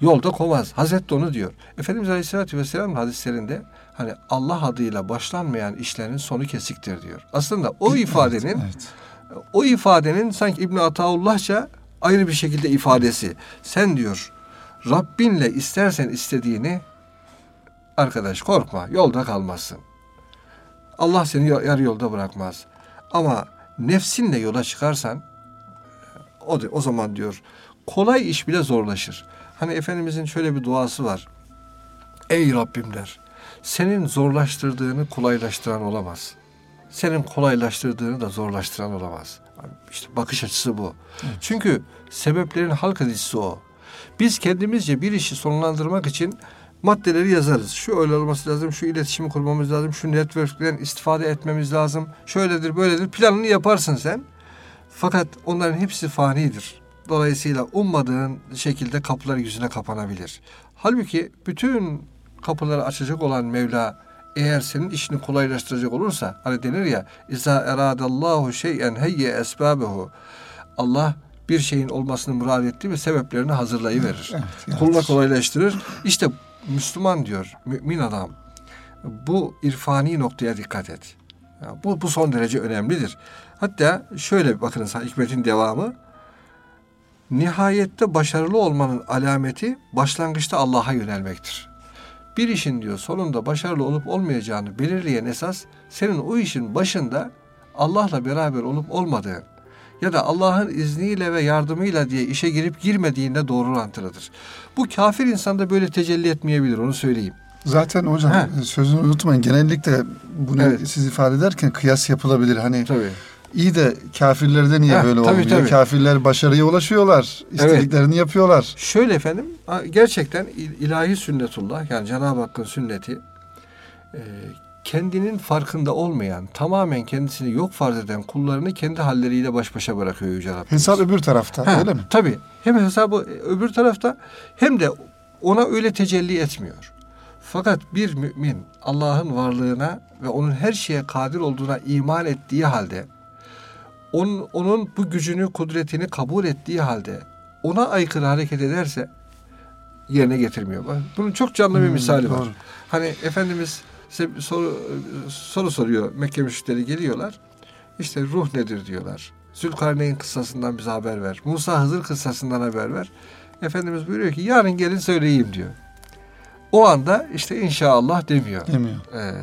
C: Yolda kovmaz. Hazreti onu diyor. Efendimiz Aleyhisselatü Vesselam hadislerinde hani Allah adıyla başlanmayan işlerin sonu kesiktir diyor. Aslında o ifadenin evet, evet. o ifadenin sanki İbn Ataullahça ayrı bir şekilde ifadesi. Sen diyor Rabbinle istersen istediğini arkadaş korkma yolda kalmazsın. Allah seni yarı yolda bırakmaz. Ama nefsinle yola çıkarsan o, o zaman diyor kolay iş bile zorlaşır. Hani Efendimizin şöyle bir duası var. Ey Rabbim der. Senin zorlaştırdığını kolaylaştıran olamaz. Senin kolaylaştırdığını da zorlaştıran olamaz. İşte bakış açısı bu. Evet. Çünkü sebeplerin halk edicisi o. Biz kendimizce bir işi sonlandırmak için maddeleri yazarız. Şu öyle olması lazım, şu iletişimi kurmamız lazım, şu network'ten istifade etmemiz lazım. Şöyledir, böyledir. Planını yaparsın sen. Fakat onların hepsi fanidir. Dolayısıyla ummadığın şekilde kapılar yüzüne kapanabilir. Halbuki bütün kapıları açacak olan Mevla eğer senin işini kolaylaştıracak olursa hani denir ya İza eradallahu şeyen heyye esbabehu Allah bir şeyin olmasını murad etti ve sebeplerini hazırlayıverir. Evet, evet. Kuluna kolaylaştırır. İşte Müslüman diyor, mümin adam bu irfani noktaya dikkat et. Ya bu, bu son derece önemlidir. Hatta şöyle bakınız hikmetin devamı. Nihayette başarılı olmanın alameti başlangıçta Allah'a yönelmektir. Bir işin diyor sonunda başarılı olup olmayacağını belirleyen esas senin o işin başında Allah'la beraber olup olmadığın ya da Allah'ın izniyle ve yardımıyla diye işe girip girmediğinde doğru orantılıdır. Bu kafir insanda böyle tecelli etmeyebilir onu söyleyeyim.
B: Zaten hocam He. sözünü unutmayın. Genellikle bunu evet. siz ifade ederken kıyas yapılabilir. Hani Tabii. iyi de kafirlerde niye Heh, böyle tabii, olmuyor? Tabii. Kafirler başarıya ulaşıyorlar. istediklerini evet. yapıyorlar.
C: Şöyle efendim gerçekten ilahi sünnetullah yani Cenab-ı Hakk'ın sünneti e, kendinin farkında olmayan, tamamen kendisini yok farz eden kullarını kendi halleriyle baş başa bırakıyor Yüce Rabbimiz.
B: Hesap öbür tarafta ha, öyle mi?
C: Tabii. Hem hesabı öbür tarafta hem de ona öyle tecelli etmiyor. Fakat bir mümin Allah'ın varlığına ve onun her şeye kadir olduğuna iman ettiği halde onun, onun bu gücünü, kudretini kabul ettiği halde ona aykırı hareket ederse yerine getirmiyor. Bunun çok canlı bir
B: Hmm,
C: misali var.
B: doğru.
C: Hani Efendimiz size bir soru, soru soruyor. Mekke müşrikleri geliyorlar. İşte ruh nedir diyorlar. Zülkarneyn kıssasından bize haber ver. Musa Hızır kıssasından haber ver. Efendimiz buyuruyor ki yarın gelin söyleyeyim diyor. O anda işte inşallah demiyor.
B: Demiyor.
C: Ee,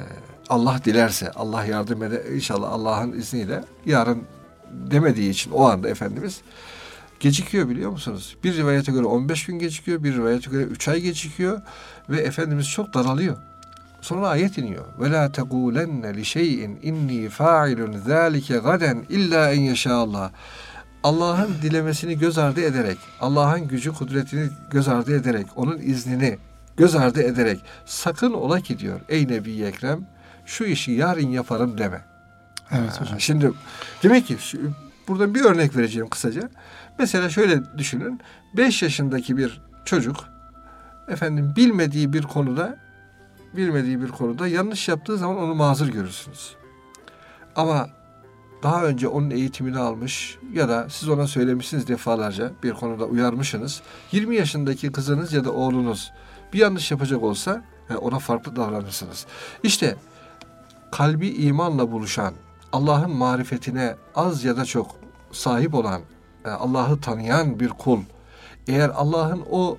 C: Allah dilerse, Allah yardım eder inşallah Allah'ın izniyle yarın demediği için o anda Efendimiz gecikiyor biliyor musunuz? Bir rivayete göre 15 gün gecikiyor, bir rivayete göre 3 ay gecikiyor ve Efendimiz çok daralıyor. Sonra ayet iniyor. Ve la tekulenne li şeyin inni fa'ilun zalike gaden illa en yeşallah. Allah'ın dilemesini göz ardı ederek, Allah'ın gücü kudretini göz ardı ederek, onun iznini göz ardı ederek sakın ola ki diyor ey Nebi Ekrem şu işi yarın yaparım deme.
B: Evet hocam.
C: Şimdi demek ki şu, burada bir örnek vereceğim kısaca. Mesela şöyle düşünün. 5 yaşındaki bir çocuk efendim bilmediği bir konuda bilmediği bir konuda yanlış yaptığı zaman onu mazur görürsünüz. Ama daha önce onun eğitimini almış ya da siz ona söylemişsiniz defalarca bir konuda uyarmışsınız. 20 yaşındaki kızınız ya da oğlunuz bir yanlış yapacak olsa ona farklı davranırsınız. İşte kalbi imanla buluşan, Allah'ın marifetine az ya da çok sahip olan, Allah'ı tanıyan bir kul, eğer Allah'ın o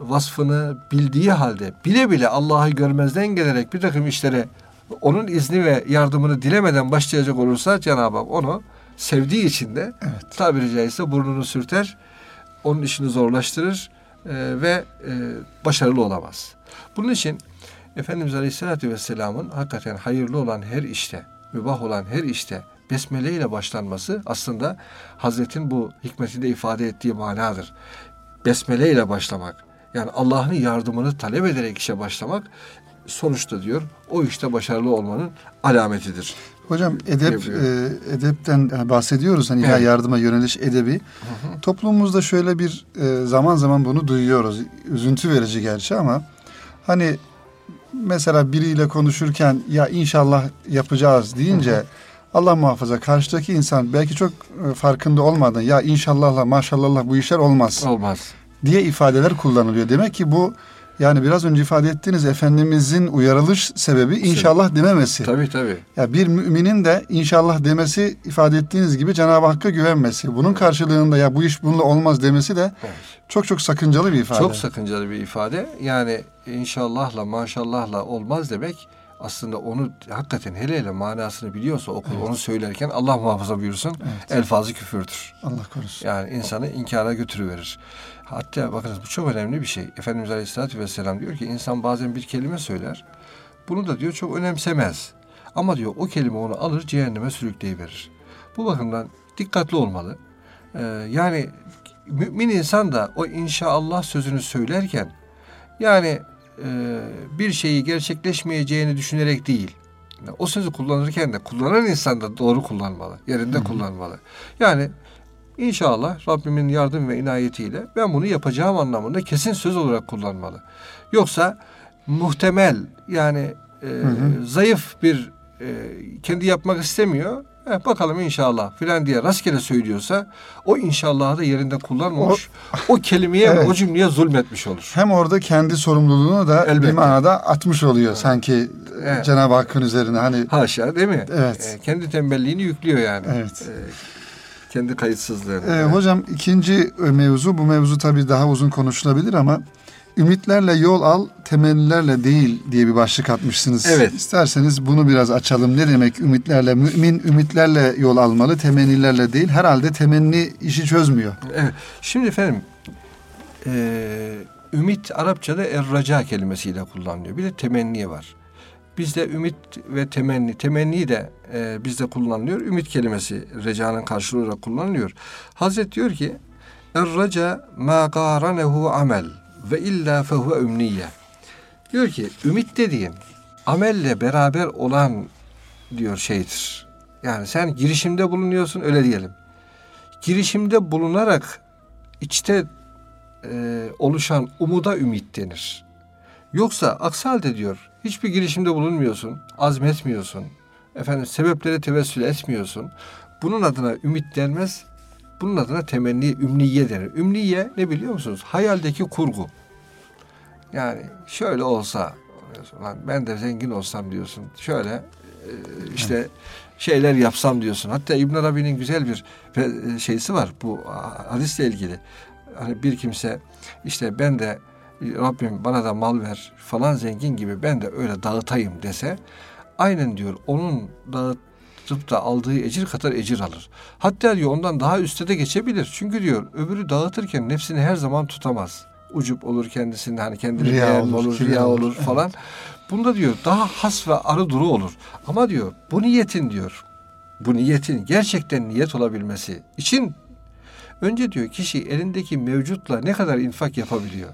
C: vasfını bildiği halde bile bile Allah'ı görmezden gelerek bir takım işlere onun izni ve yardımını dilemeden başlayacak olursa Cenab-ı Hak onu sevdiği için de
B: Evet.
C: tabiri caizse burnunu sürter, onun işini zorlaştırır e, ve e, başarılı olamaz. Bunun için Efendimiz Aleyhisselatü Vesselam'ın hakikaten hayırlı olan her işte, mübah olan her işte besmele ile başlanması aslında Hazretin bu hikmetinde ifade ettiği manadır. Besmele ile başlamak. Yani Allah'ın yardımını talep ederek işe başlamak sonuçta diyor o işte başarılı olmanın alametidir.
B: Hocam edep e, edepten bahsediyoruz hani
C: Evet.
B: ya yardıma yöneliş edebi. Toplumumuzda şöyle bir e, zaman zaman bunu duyuyoruz. Üzüntü verici gerçi ama hani mesela biriyle konuşurken ya inşallah yapacağız deyince Allah muhafaza karşıdaki insan belki çok e, farkında olmadan ya inşallahla maşallahla bu işler olmaz
C: Olmaz.
B: Diye ifadeler kullanılıyor. Demek ki bu yani biraz önce ifade ettiğiniz Efendimizin uyarılış sebebi inşallah dememesi.
C: Tabii tabii.
B: Ya bir müminin de inşallah demesi ifade ettiğiniz gibi Cenab-ı Hakk'a güvenmesi. Bunun karşılığında ya bu iş bununla olmaz demesi de
C: Evet.
B: çok çok sakıncalı bir ifade.
C: Çok sakıncalı bir ifade. Yani inşallahla maşallahla olmaz demek aslında onu hakikaten hele hele manasını biliyorsa okul onu söylerken Allah muhafaza buyursun elfazı küfürdür.
B: Allah korusun.
C: Yani insanı inkara götürüverir. Hatta bakınız bu çok önemli bir şey. Efendimiz Aleyhisselatü Vesselam diyor ki insan bazen bir kelime söyler. Bunu da diyor çok önemsemez. Ama diyor o kelime onu alır cehenneme sürükleyiverir. Bu bakımdan dikkatli olmalı. Ee, yani mümin insan da o inşallah sözünü söylerken yani e, bir şeyi gerçekleşmeyeceğini düşünerek değil. O sözü kullanırken de kullanan insan da doğru kullanmalı. Yerinde kullanmalı. Yani inşallah Rabbimin yardım ve inayetiyle ben bunu yapacağım anlamında kesin söz olarak kullanmalı. Yoksa muhtemel yani e, zayıf bir e, kendi yapmak istemiyor. Eh, bakalım inşallah filan diye rastgele söylüyorsa o inşallahı da yerinde kullanmamış. O, kelimeye ve
B: Evet.
C: o cümleye zulmetmiş olur.
B: Hem orada kendi sorumluluğunu da bir
C: Elbette.
B: manada atmış oluyor sanki
C: Evet.
B: Cenab-ı Hakk'ın üzerine. Hani
C: Haşa değil mi?
B: Evet.
C: E, kendi tembelliğini yüklüyor yani.
B: Evet.
C: E, kendi kayıtsızlığını.
B: Ee. Hocam ikinci mevzu bu mevzu tabii daha uzun konuşulabilir ama ümitlerle yol al temennilerle değil diye bir başlık atmışsınız.
C: Evet.
B: İsterseniz bunu biraz açalım. Ne demek ümitlerle? Mümin ümitlerle yol almalı temennilerle değil. Herhalde temenni işi çözmüyor.
C: Evet. Şimdi efendim e, ümit Arapçada erraca kelimesiyle kullanılıyor. Bir de temenni var. Bizde ümit ve temenni, temenni de e, bizde kullanılıyor. Ümit kelimesi recanın karşılığı olarak kullanılıyor. Hazret diyor ki erraca ma garanehu amel ve illa fehuve ümniye. Diyor ki ümit dediğin amelle beraber olan diyor şeydir. Yani sen girişimde bulunuyorsun öyle diyelim. Girişimde bulunarak içte e, oluşan umuda ümit denir. Yoksa aksi halde diyor hiçbir girişimde bulunmuyorsun, azmetmiyorsun. Efendim sebeplere tevessül etmiyorsun. Bunun adına ümit denmez. Bunun adına temenni, ümniye denir. Ümniye ne biliyor musunuz? Hayaldeki kurgu. Yani şöyle olsa, lan ben de zengin olsam diyorsun. Şöyle e, işte şeyler yapsam diyorsun. Hatta İbn Arabi'nin güzel bir e, şeysi var bu hadisle ilgili. Hani bir kimse işte ben de Rabbim bana da mal ver falan zengin gibi ben de öyle dağıtayım dese aynen diyor onun dağıtıp da aldığı ecir kadar ecir alır. Hatta diyor ondan daha üstte de geçebilir. Çünkü diyor öbürü dağıtırken nefsini her zaman tutamaz. Ucup olur kendisinde hani kendini
B: riya olur,
C: olur, riya
B: olur.
C: olur falan. Bunda diyor daha has ve arı duru olur. Ama diyor bu niyetin diyor bu niyetin gerçekten niyet olabilmesi için önce diyor kişi elindeki mevcutla ne kadar infak yapabiliyor.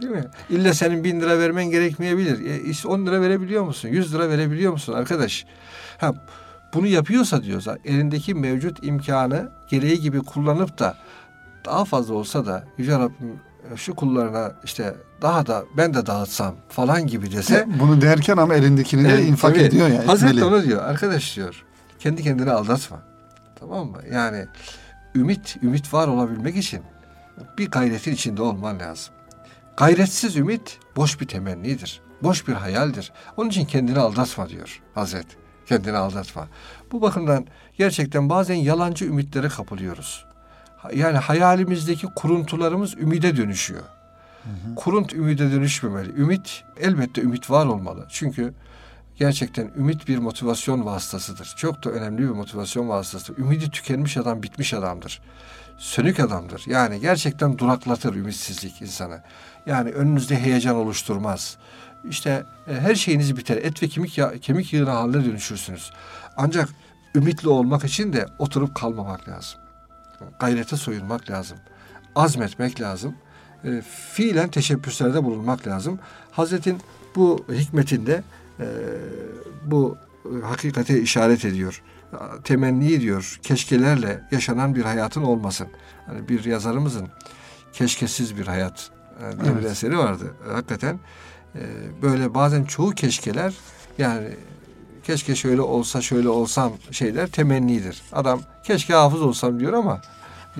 C: Değil mi? İlla senin bin lira vermen gerekmeyebilir. E, işte 10 lira verebiliyor musun? 100 lira verebiliyor musun arkadaş? Ha, bunu yapıyorsa diyorsa elindeki mevcut imkanı gereği gibi kullanıp da daha fazla olsa da Yüce Rabbim e, şu kullarına işte daha da ben de dağıtsam falan gibi dese
B: Bunu derken ama elindekini de
C: Evet,
B: infak
C: tabii.
B: ediyor yani.
C: Hazreti onu diyor. Arkadaş diyor. Kendi kendine aldatma. Tamam mı? Yani ümit, ümit var olabilmek için bir gayretin içinde olman lazım. Gayretsiz ümit boş bir temennidir. Boş bir hayaldir. Onun için kendini aldatma diyor Hazret. Kendini aldatma. Bu bakımdan gerçekten bazen yalancı ümitlere kapılıyoruz. Yani hayalimizdeki kuruntularımız ümide dönüşüyor. Kurunt ümide dönüşmemeli. Ümit elbette ümit var olmalı. Çünkü gerçekten ümit bir motivasyon vasıtasıdır. Çok da önemli bir motivasyon vasıtasıdır. Ümidi tükenmiş adam bitmiş adamdır. Sönük adamdır. Yani gerçekten duraklatır ümitsizlik insanı. Yani önünüzde heyecan oluşturmaz. İşte e, her şeyiniz biter. Et ve kemik ya, kemik yığını haline dönüşürsünüz. Ancak ümitli olmak için de oturup kalmamak lazım. Gayrete soyunmak lazım. Azmetmek lazım. E, fiilen teşebbüslerde bulunmak lazım. Hazretin bu hikmetinde e, bu e, hakikate işaret ediyor. Temenni diyor, keşkelerle yaşanan bir hayatın olmasın. Hani bir yazarımızın keşkesiz bir hayat e, diye bir
B: Evet.
C: eseri vardı. Hakikaten e, böyle bazen çoğu keşkeler yani keşke şöyle olsa şöyle olsam şeyler temennidir. Adam keşke hafız olsam diyor ama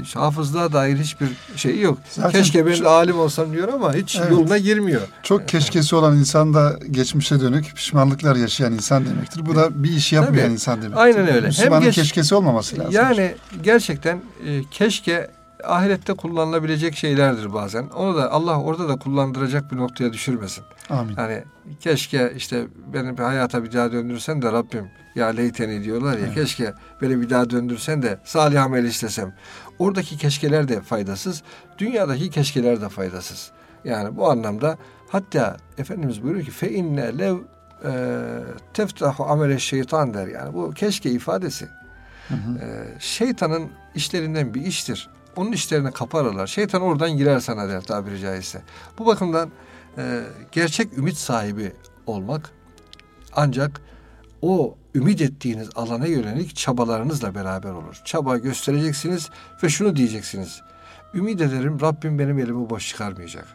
C: hiç hafızlığa dair hiçbir şey yok.
B: Zaten
C: keşke ben de alim olsam diyor ama hiç
B: Evet.
C: yoluna girmiyor.
B: Çok keşkesi olan insan da geçmişe dönük pişmanlıklar yaşayan insan demektir. Bu da bir iş yapmayan
C: Tabii.
B: insan demektir.
C: Aynen öyle. Hem
B: Müslümanın
C: geç-
B: keşkesi olmaması lazım.
C: Yani gerçekten e, keşke ahirette kullanılabilecek şeylerdir bazen. Onu da Allah orada da kullandıracak bir noktaya düşürmesin.
B: Amin.
C: Yani keşke işte beni bir hayata bir daha döndürsen de Rabbim ya leyteni diyorlar ya
B: Evet.
C: keşke beni bir daha döndürsen de salih amel işlesem. Oradaki keşkeler de faydasız. Dünyadaki keşkeler de faydasız. Yani bu anlamda hatta Efendimiz buyuruyor ki fe inne lev e, teftahu amele şeytan der. Yani bu keşke ifadesi.
B: Hı hı.
C: Ee, şeytanın işlerinden bir iştir. Onun işlerini kaparırlar. Şeytan oradan girer sana der tabiri caizse. Bu bakımdan e, gerçek ümit sahibi olmak ancak o ümit ettiğiniz alana yönelik çabalarınızla beraber olur. Çaba göstereceksiniz ve şunu diyeceksiniz. Ümit ederim Rabbim benim elimi boş çıkarmayacak.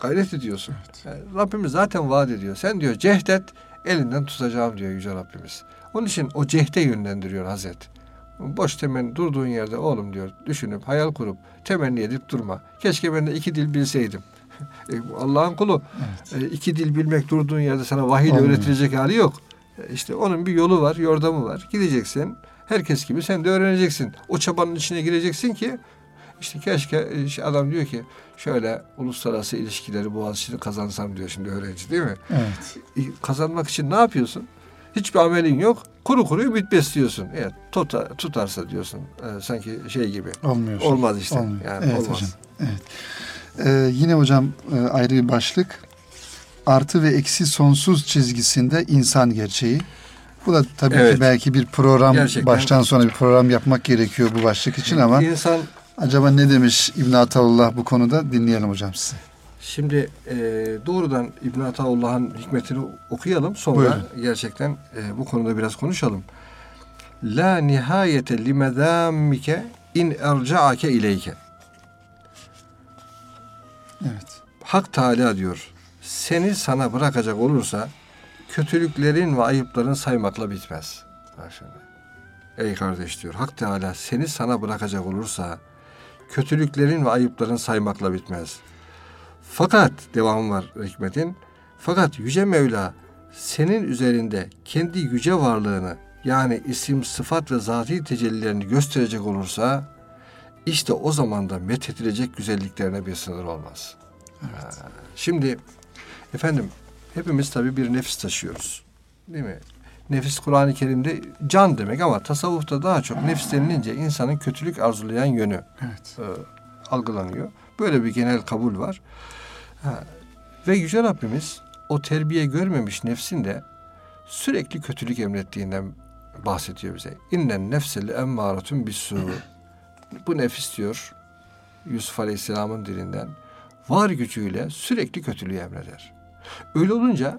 C: Gayret ediyorsun. Yani Rabbimiz zaten vaat ediyor. Sen diyor cehdet elinden tutacağım diyor Yüce Rabbimiz. Onun için o cehde yönlendiriyor Hazret. Boş temenni durduğun yerde oğlum diyor düşünüp hayal kurup temenni edip durma. Keşke ben de iki dil bilseydim. E, Allah'ın kulu.
B: Evet.
C: E, iki dil bilmek durduğun yerde sana vahiy öğretilecek hali yok. İşte onun bir yolu var, yordamı var. Gideceksin. Herkes gibi sen de öğreneceksin. O çabanın içine gireceksin ki işte keşke işte adam diyor ki şöyle uluslararası ilişkileri Boğaziçi'ni kazansam diyor şimdi öğrenci değil mi?
B: Evet.
C: Kazanmak için ne yapıyorsun? Hiçbir amelin yok. Kuru kuru ümit besliyorsun. Evet, tuta, tutarsa diyorsun. e, sanki şey gibi.
B: Olmuyor.
C: Olmaz işte.
B: Olmuyor.
C: Yani
B: evet
C: olmaz.
B: hocam. Evet. Ee, yine hocam e, ayrı bir başlık. Artı ve eksi sonsuz çizgisinde insan gerçeği. Bu da tabii
C: Evet.
B: ki belki bir program
C: Gerçekten.
B: baştan sona bir program yapmak gerekiyor bu başlık için ama
C: İnsan
B: acaba ne demiş İbn Ataullah bu konuda dinleyelim hocam size.
C: Şimdi e, doğrudan İbn Ataullah'ın hikmetini okuyalım. Sonra
B: Buyurun.
C: gerçekten e, bu konuda biraz konuşalım. La nihayete limedâmmike in erca'ake ileyke.
B: Evet.
C: Hak Teala diyor. Seni sana bırakacak olursa kötülüklerin ve ayıpların saymakla bitmez. Bak şimdi. Ey kardeş diyor Hak Teala seni sana bırakacak olursa kötülüklerin ve ayıpların saymakla bitmez. Fakat devam var hikmetin. Fakat Yüce Mevla senin üzerinde kendi yüce varlığını yani isim, sıfat ve zati tecellilerini gösterecek olursa işte o zaman da methedilecek güzelliklerine bir sınır olmaz. Ha, Şimdi efendim hepimiz tabii bir nefis taşıyoruz. Değil mi? Nefis Kur'an-ı Kerim'de can demek ama tasavvufta daha çok nefis denilince insanın kötülük arzulayan yönü
B: Evet.
C: e, algılanıyor. Böyle bir genel kabul var. Ha, ve Yüce Rabbimiz o terbiye görmemiş nefsin de sürekli kötülük emrettiğinden bahsediyor bize. İnnen nefseli emmâratun bis Bu nefis diyor Yusuf Aleyhisselam'ın dilinden var gücüyle sürekli kötülüğü emreder. Öyle olunca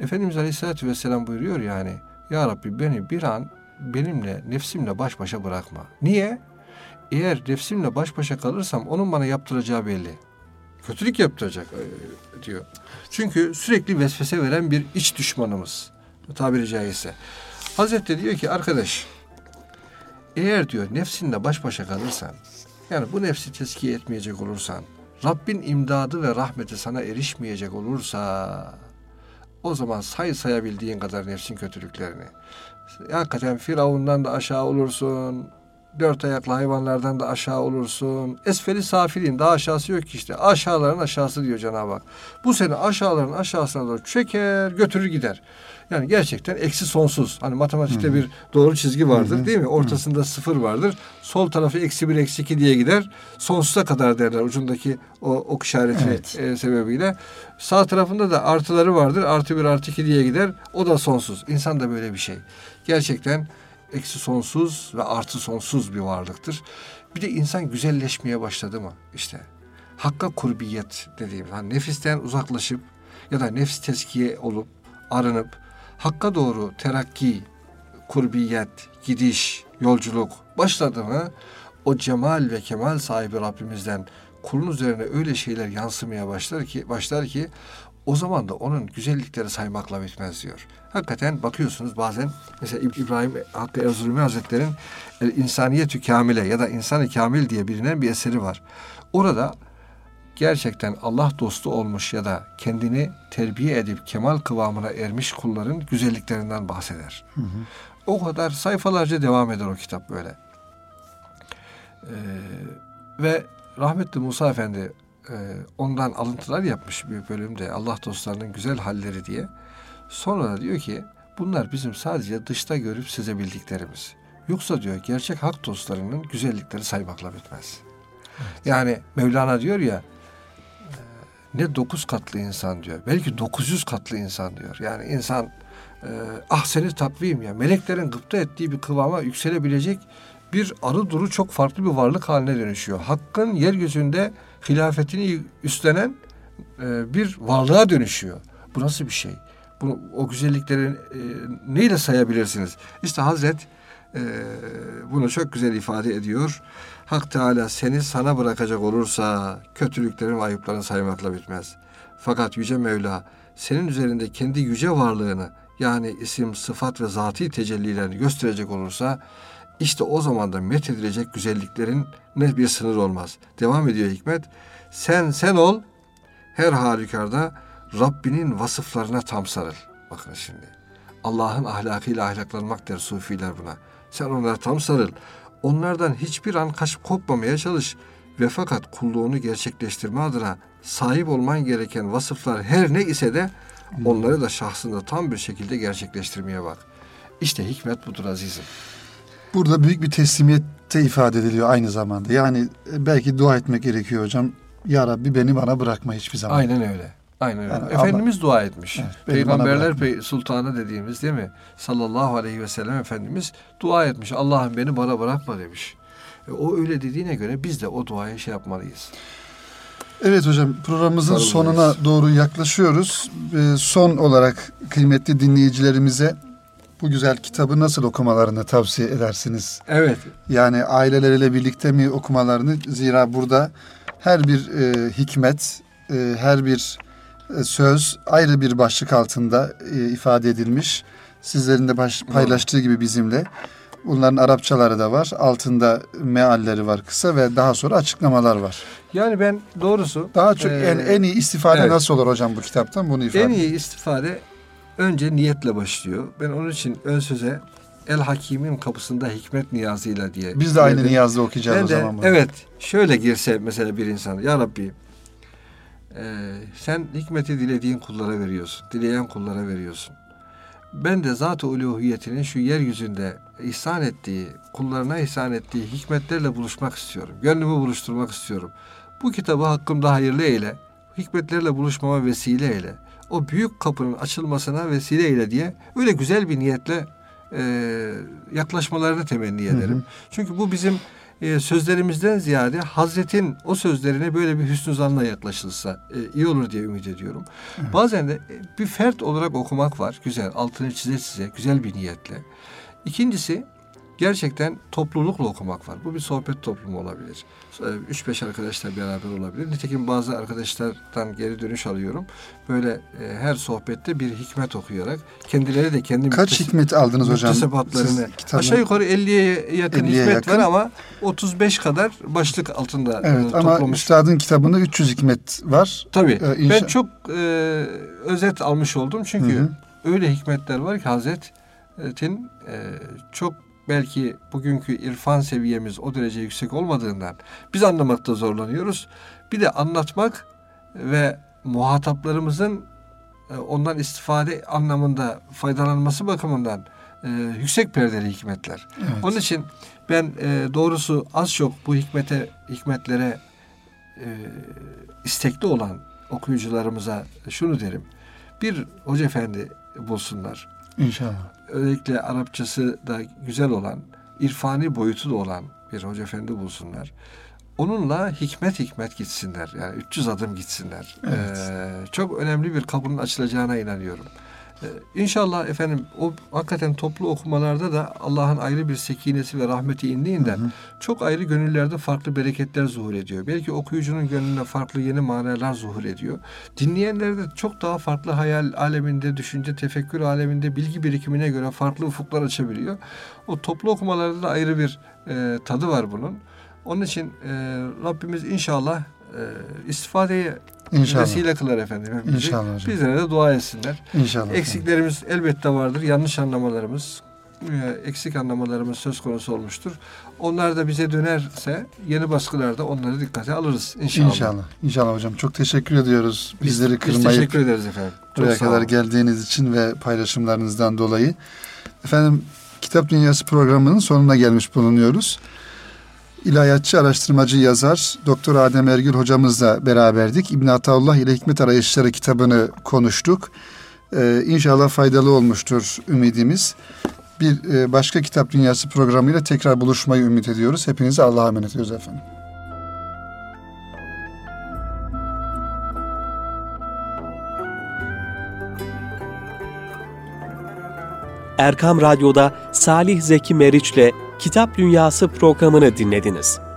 C: Efendimiz Aleyhisselatü Vesselam buyuruyor yani Ya Rabbi beni bir an benimle nefsimle baş başa bırakma. Niye? Eğer nefsimle baş başa kalırsam onun bana yaptıracağı belli. Kötülük yaptıracak e, diyor. Çünkü sürekli vesvese veren bir iç düşmanımız. Tabiri caizse. Hazreti diyor ki arkadaş eğer diyor nefsinle baş başa kalırsan yani bu nefsi tezkiye etmeyecek olursan Rabbin imdadı ve rahmeti sana erişmeyecek olursa o zaman say sayabildiğin kadar nefsin kötülüklerini. Hakikaten Firavundan da aşağı olursun. Dört ayaklı hayvanlardan da aşağı olursun. Esferi safilin daha aşağısı yok ki işte. Aşağıların aşağısı diyor Cenab-ı Hak. Bu seni aşağıların aşağısına doğru çeker götürür gider. Yani gerçekten eksi sonsuz. Hani matematikte bir doğru çizgi vardır değil mi? Ortasında sıfır vardır. Sol tarafı eksi bir eksi iki diye gider. Sonsuza kadar derler ucundaki o ok işareti
B: Evet.
C: e, sebebiyle. Sağ tarafında da artıları vardır. Artı bir artı iki diye gider. O da sonsuz. İnsan da böyle bir şey. Gerçekten eksi sonsuz ve artı sonsuz bir varlıktır. Bir de insan güzelleşmeye başladı mı? İşte hakka kurbiyet dediğimiz hani nefisten uzaklaşıp ya da nefs teskiye olup arınıp hakka doğru terakki, kurbiyet, gidiş, yolculuk başladı mı o cemal ve kemal sahibi Rabbimizden kulun üzerine öyle şeyler yansımaya başlar ki başlar ki o zaman da onun güzellikleri saymakla bitmez diyor. Hakikaten bakıyorsunuz bazen mesela İb- İbrahim Hakkı Erzurumi Hazretleri'nin İnsaniyetü Kamile ya da İnsan-ı Kamil diye bilinen bir eseri var. Orada gerçekten Allah dostu olmuş ya da kendini terbiye edip kemal kıvamına ermiş kulların güzelliklerinden bahseder. O kadar sayfalarca devam eder o kitap böyle. Ee, ve rahmetli Musa Efendi e, ondan alıntılar yapmış bir bölümde Allah dostlarının güzel halleri diye. Sonra da diyor ki bunlar bizim sadece dışta görüp size bildiklerimiz. Yoksa diyor gerçek hak dostlarının güzellikleri saymakla bitmez. Yani Mevlana diyor ya ne dokuz katlı insan diyor. Belki 900 katlı insan diyor. Yani insan e, ah seni takvim ya meleklerin gıpta ettiği bir kıvama yükselebilecek bir arı duru çok farklı bir varlık haline dönüşüyor. Hakkın yeryüzünde hilafetini üstlenen e, bir varlığa dönüşüyor. Bu nasıl bir şey? Bu, o güzellikleri e, neyle sayabilirsiniz? İşte Hazret e, bunu çok güzel ifade ediyor. Hak Teala seni sana bırakacak olursa kötülüklerin ve ayıpların saymakla bitmez. Fakat Yüce Mevla senin üzerinde kendi yüce varlığını yani isim, sıfat ve zati tecellilerini gösterecek olursa işte o zaman da methedilecek güzelliklerin ne bir sınır olmaz. Devam ediyor Hikmet. Sen sen ol her halükarda Rabbinin vasıflarına tam sarıl. Bakın şimdi. Allah'ın ahlakıyla ahlaklanmak der sufiler buna. Sen onlara tam sarıl. Onlardan hiçbir an kaçıp kopmamaya çalış. Ve fakat kulluğunu gerçekleştirme adına sahip olman gereken vasıflar her ne ise de onları da şahsında tam bir şekilde gerçekleştirmeye bak. İşte hikmet budur azizim.
B: Burada büyük bir teslimiyette ifade ediliyor aynı zamanda. Yani belki dua etmek gerekiyor hocam. Ya Rabbi beni bana bırakma hiçbir zaman.
C: Aynen öyle. Aynen öyle.
B: Yani
C: Efendimiz dua etmiş.
B: Evet,
C: Peygamberler. Pey- Sultanı dediğimiz değil mi? Sallallahu aleyhi ve sellem Efendimiz dua etmiş. Allah'ım beni bana bırakma demiş. E, o öyle dediğine göre biz de o duaya şey yapmalıyız.
B: Evet hocam programımızın
C: Sarılmayız.
B: sonuna doğru yaklaşıyoruz. Ee, son olarak kıymetli dinleyicilerimize bu güzel kitabı nasıl okumalarını tavsiye edersiniz?
C: Evet.
B: Yani aileleriyle birlikte mi okumalarını zira burada her bir e, hikmet, e, her bir söz ayrı bir başlık altında e, ifade edilmiş. Sizlerin de baş, paylaştığı gibi bizimle. Bunların Arapçaları da var. Altında mealleri var kısa ve daha sonra açıklamalar var.
C: Yani ben doğrusu
B: Daha çok
C: e,
B: en, en iyi istifade
C: evet.
B: nasıl olur hocam bu kitaptan bunu ifade
C: en iyi istifade önce niyetle başlıyor. Ben onun için ön söze El Hakim'in kapısında hikmet niyazıyla diye.
B: Biz de aynı niyazda okuyacağız
C: Ben
B: o
C: de
B: zaman bunu.
C: evet şöyle girse mesela bir insan Ya Rabbi e, sen hikmeti dilediğin kullara veriyorsun. Dileyen kullara veriyorsun. Ben de zat-ı uluhiyetinin şu yeryüzünde ihsan ettiği, kullarına ihsan ettiği hikmetlerle buluşmak istiyorum. Gönlümü buluşturmak istiyorum. Bu kitabı hakkımda hayırlı eyle. Hikmetlerle buluşmama vesile eyle. O büyük kapının açılmasına vesile eyle diye öyle güzel bir niyetle e, yaklaşmalarını temenni ederim. Çünkü bu bizim e, sözlerimizden ziyade Hazret'in o sözlerine böyle bir hüsnü zanla yaklaşılsa e, iyi olur diye ümit ediyorum. Bazen de e, bir fert olarak okumak var. Güzel, altını çize çize, güzel bir niyetle. İkincisi gerçekten toplulukla okumak var. Bu bir sohbet toplumu olabilir. E, Üç beş arkadaşlar beraber olabilir. Nitekim bazı arkadaşlardan geri dönüş alıyorum. Böyle e, her sohbette bir hikmet okuyarak kendileri de kendi
B: Kaç
C: müktesip-
B: hikmet aldınız hocam? kitabın-
C: aşağı yukarı 50'ye yakın
B: 50'ye
C: hikmet
B: yakın.
C: var ama 35 kadar başlık altında
B: Evet
C: e,
B: ama
C: toplamış.
B: üstadın kitabında 300 hikmet var.
C: Tabii.
B: Ee, inşa-
C: Ben çok e, özet almış oldum çünkü
B: Hı hı.
C: öyle hikmetler var ki Hazret'in e, çok belki bugünkü irfan seviyemiz o derece yüksek olmadığından biz anlamakta zorlanıyoruz. Bir de anlatmak ve muhataplarımızın e, ondan istifade anlamında faydalanması bakımından e, yüksek perdeli hikmetler.
B: Evet.
C: Onun için ben e, doğrusu az çok bu hikmete hikmetlere e, istekli olan okuyucularımıza şunu derim. Bir hoca efendi bulsunlar.
B: İnşallah.
C: Özellikle Arapçası da güzel olan, irfani boyutu da olan bir hoca efendi bulsunlar. Onunla hikmet hikmet gitsinler. Yani 300 adım gitsinler.
B: Evet.
C: Ee, çok önemli bir kapının açılacağına inanıyorum. Ee, İnşallah efendim o hakikaten toplu okumalarda da Allah'ın ayrı bir sekinesi ve rahmeti indiğinden çok ayrı gönüllerde farklı bereketler zuhur ediyor. Belki okuyucunun gönlüne farklı yeni manalar zuhur ediyor. Dinleyenlerde çok daha farklı hayal aleminde, düşünce, tefekkür aleminde bilgi birikimine göre farklı ufuklar açabiliyor. O toplu okumalarda da ayrı bir e, tadı var bunun. Onun için e, Rabbimiz inşallah e, istifadeye
B: İnşallah.
C: vesile kılar efendim. hepimizi.
B: İnşallah hocam.
C: Bizlere de dua etsinler.
B: İnşallah.
C: Eksiklerimiz elbette vardır. Yanlış anlamalarımız, e, eksik anlamalarımız söz konusu olmuştur. Onlar da bize dönerse yeni baskılarda onları dikkate alırız inşallah.
B: İnşallah. İnşallah hocam. Çok teşekkür ediyoruz.
C: Biz,
B: Bizleri
C: biz
B: kırmayıp
C: teşekkür ederiz efendim. Çok
B: buraya kadar geldiğiniz için ve paylaşımlarınızdan dolayı. Efendim Kitap Dünyası programının sonuna gelmiş bulunuyoruz. İlahiyatçı, araştırmacı, yazar Doktor Adem Ergül hocamızla beraberdik. İbn Ataullah ile Hikmet Arayışları kitabını konuştuk. Ee, inşallah faydalı olmuştur ümidimiz. Bir e, başka Kitap Dünyası programıyla tekrar buluşmayı ümit ediyoruz. Hepinize Allah'a emanet ediyoruz efendim.
A: Erkam Radyo'da Salih Zeki Meriç'le Kitap Dünyası programını dinlediniz.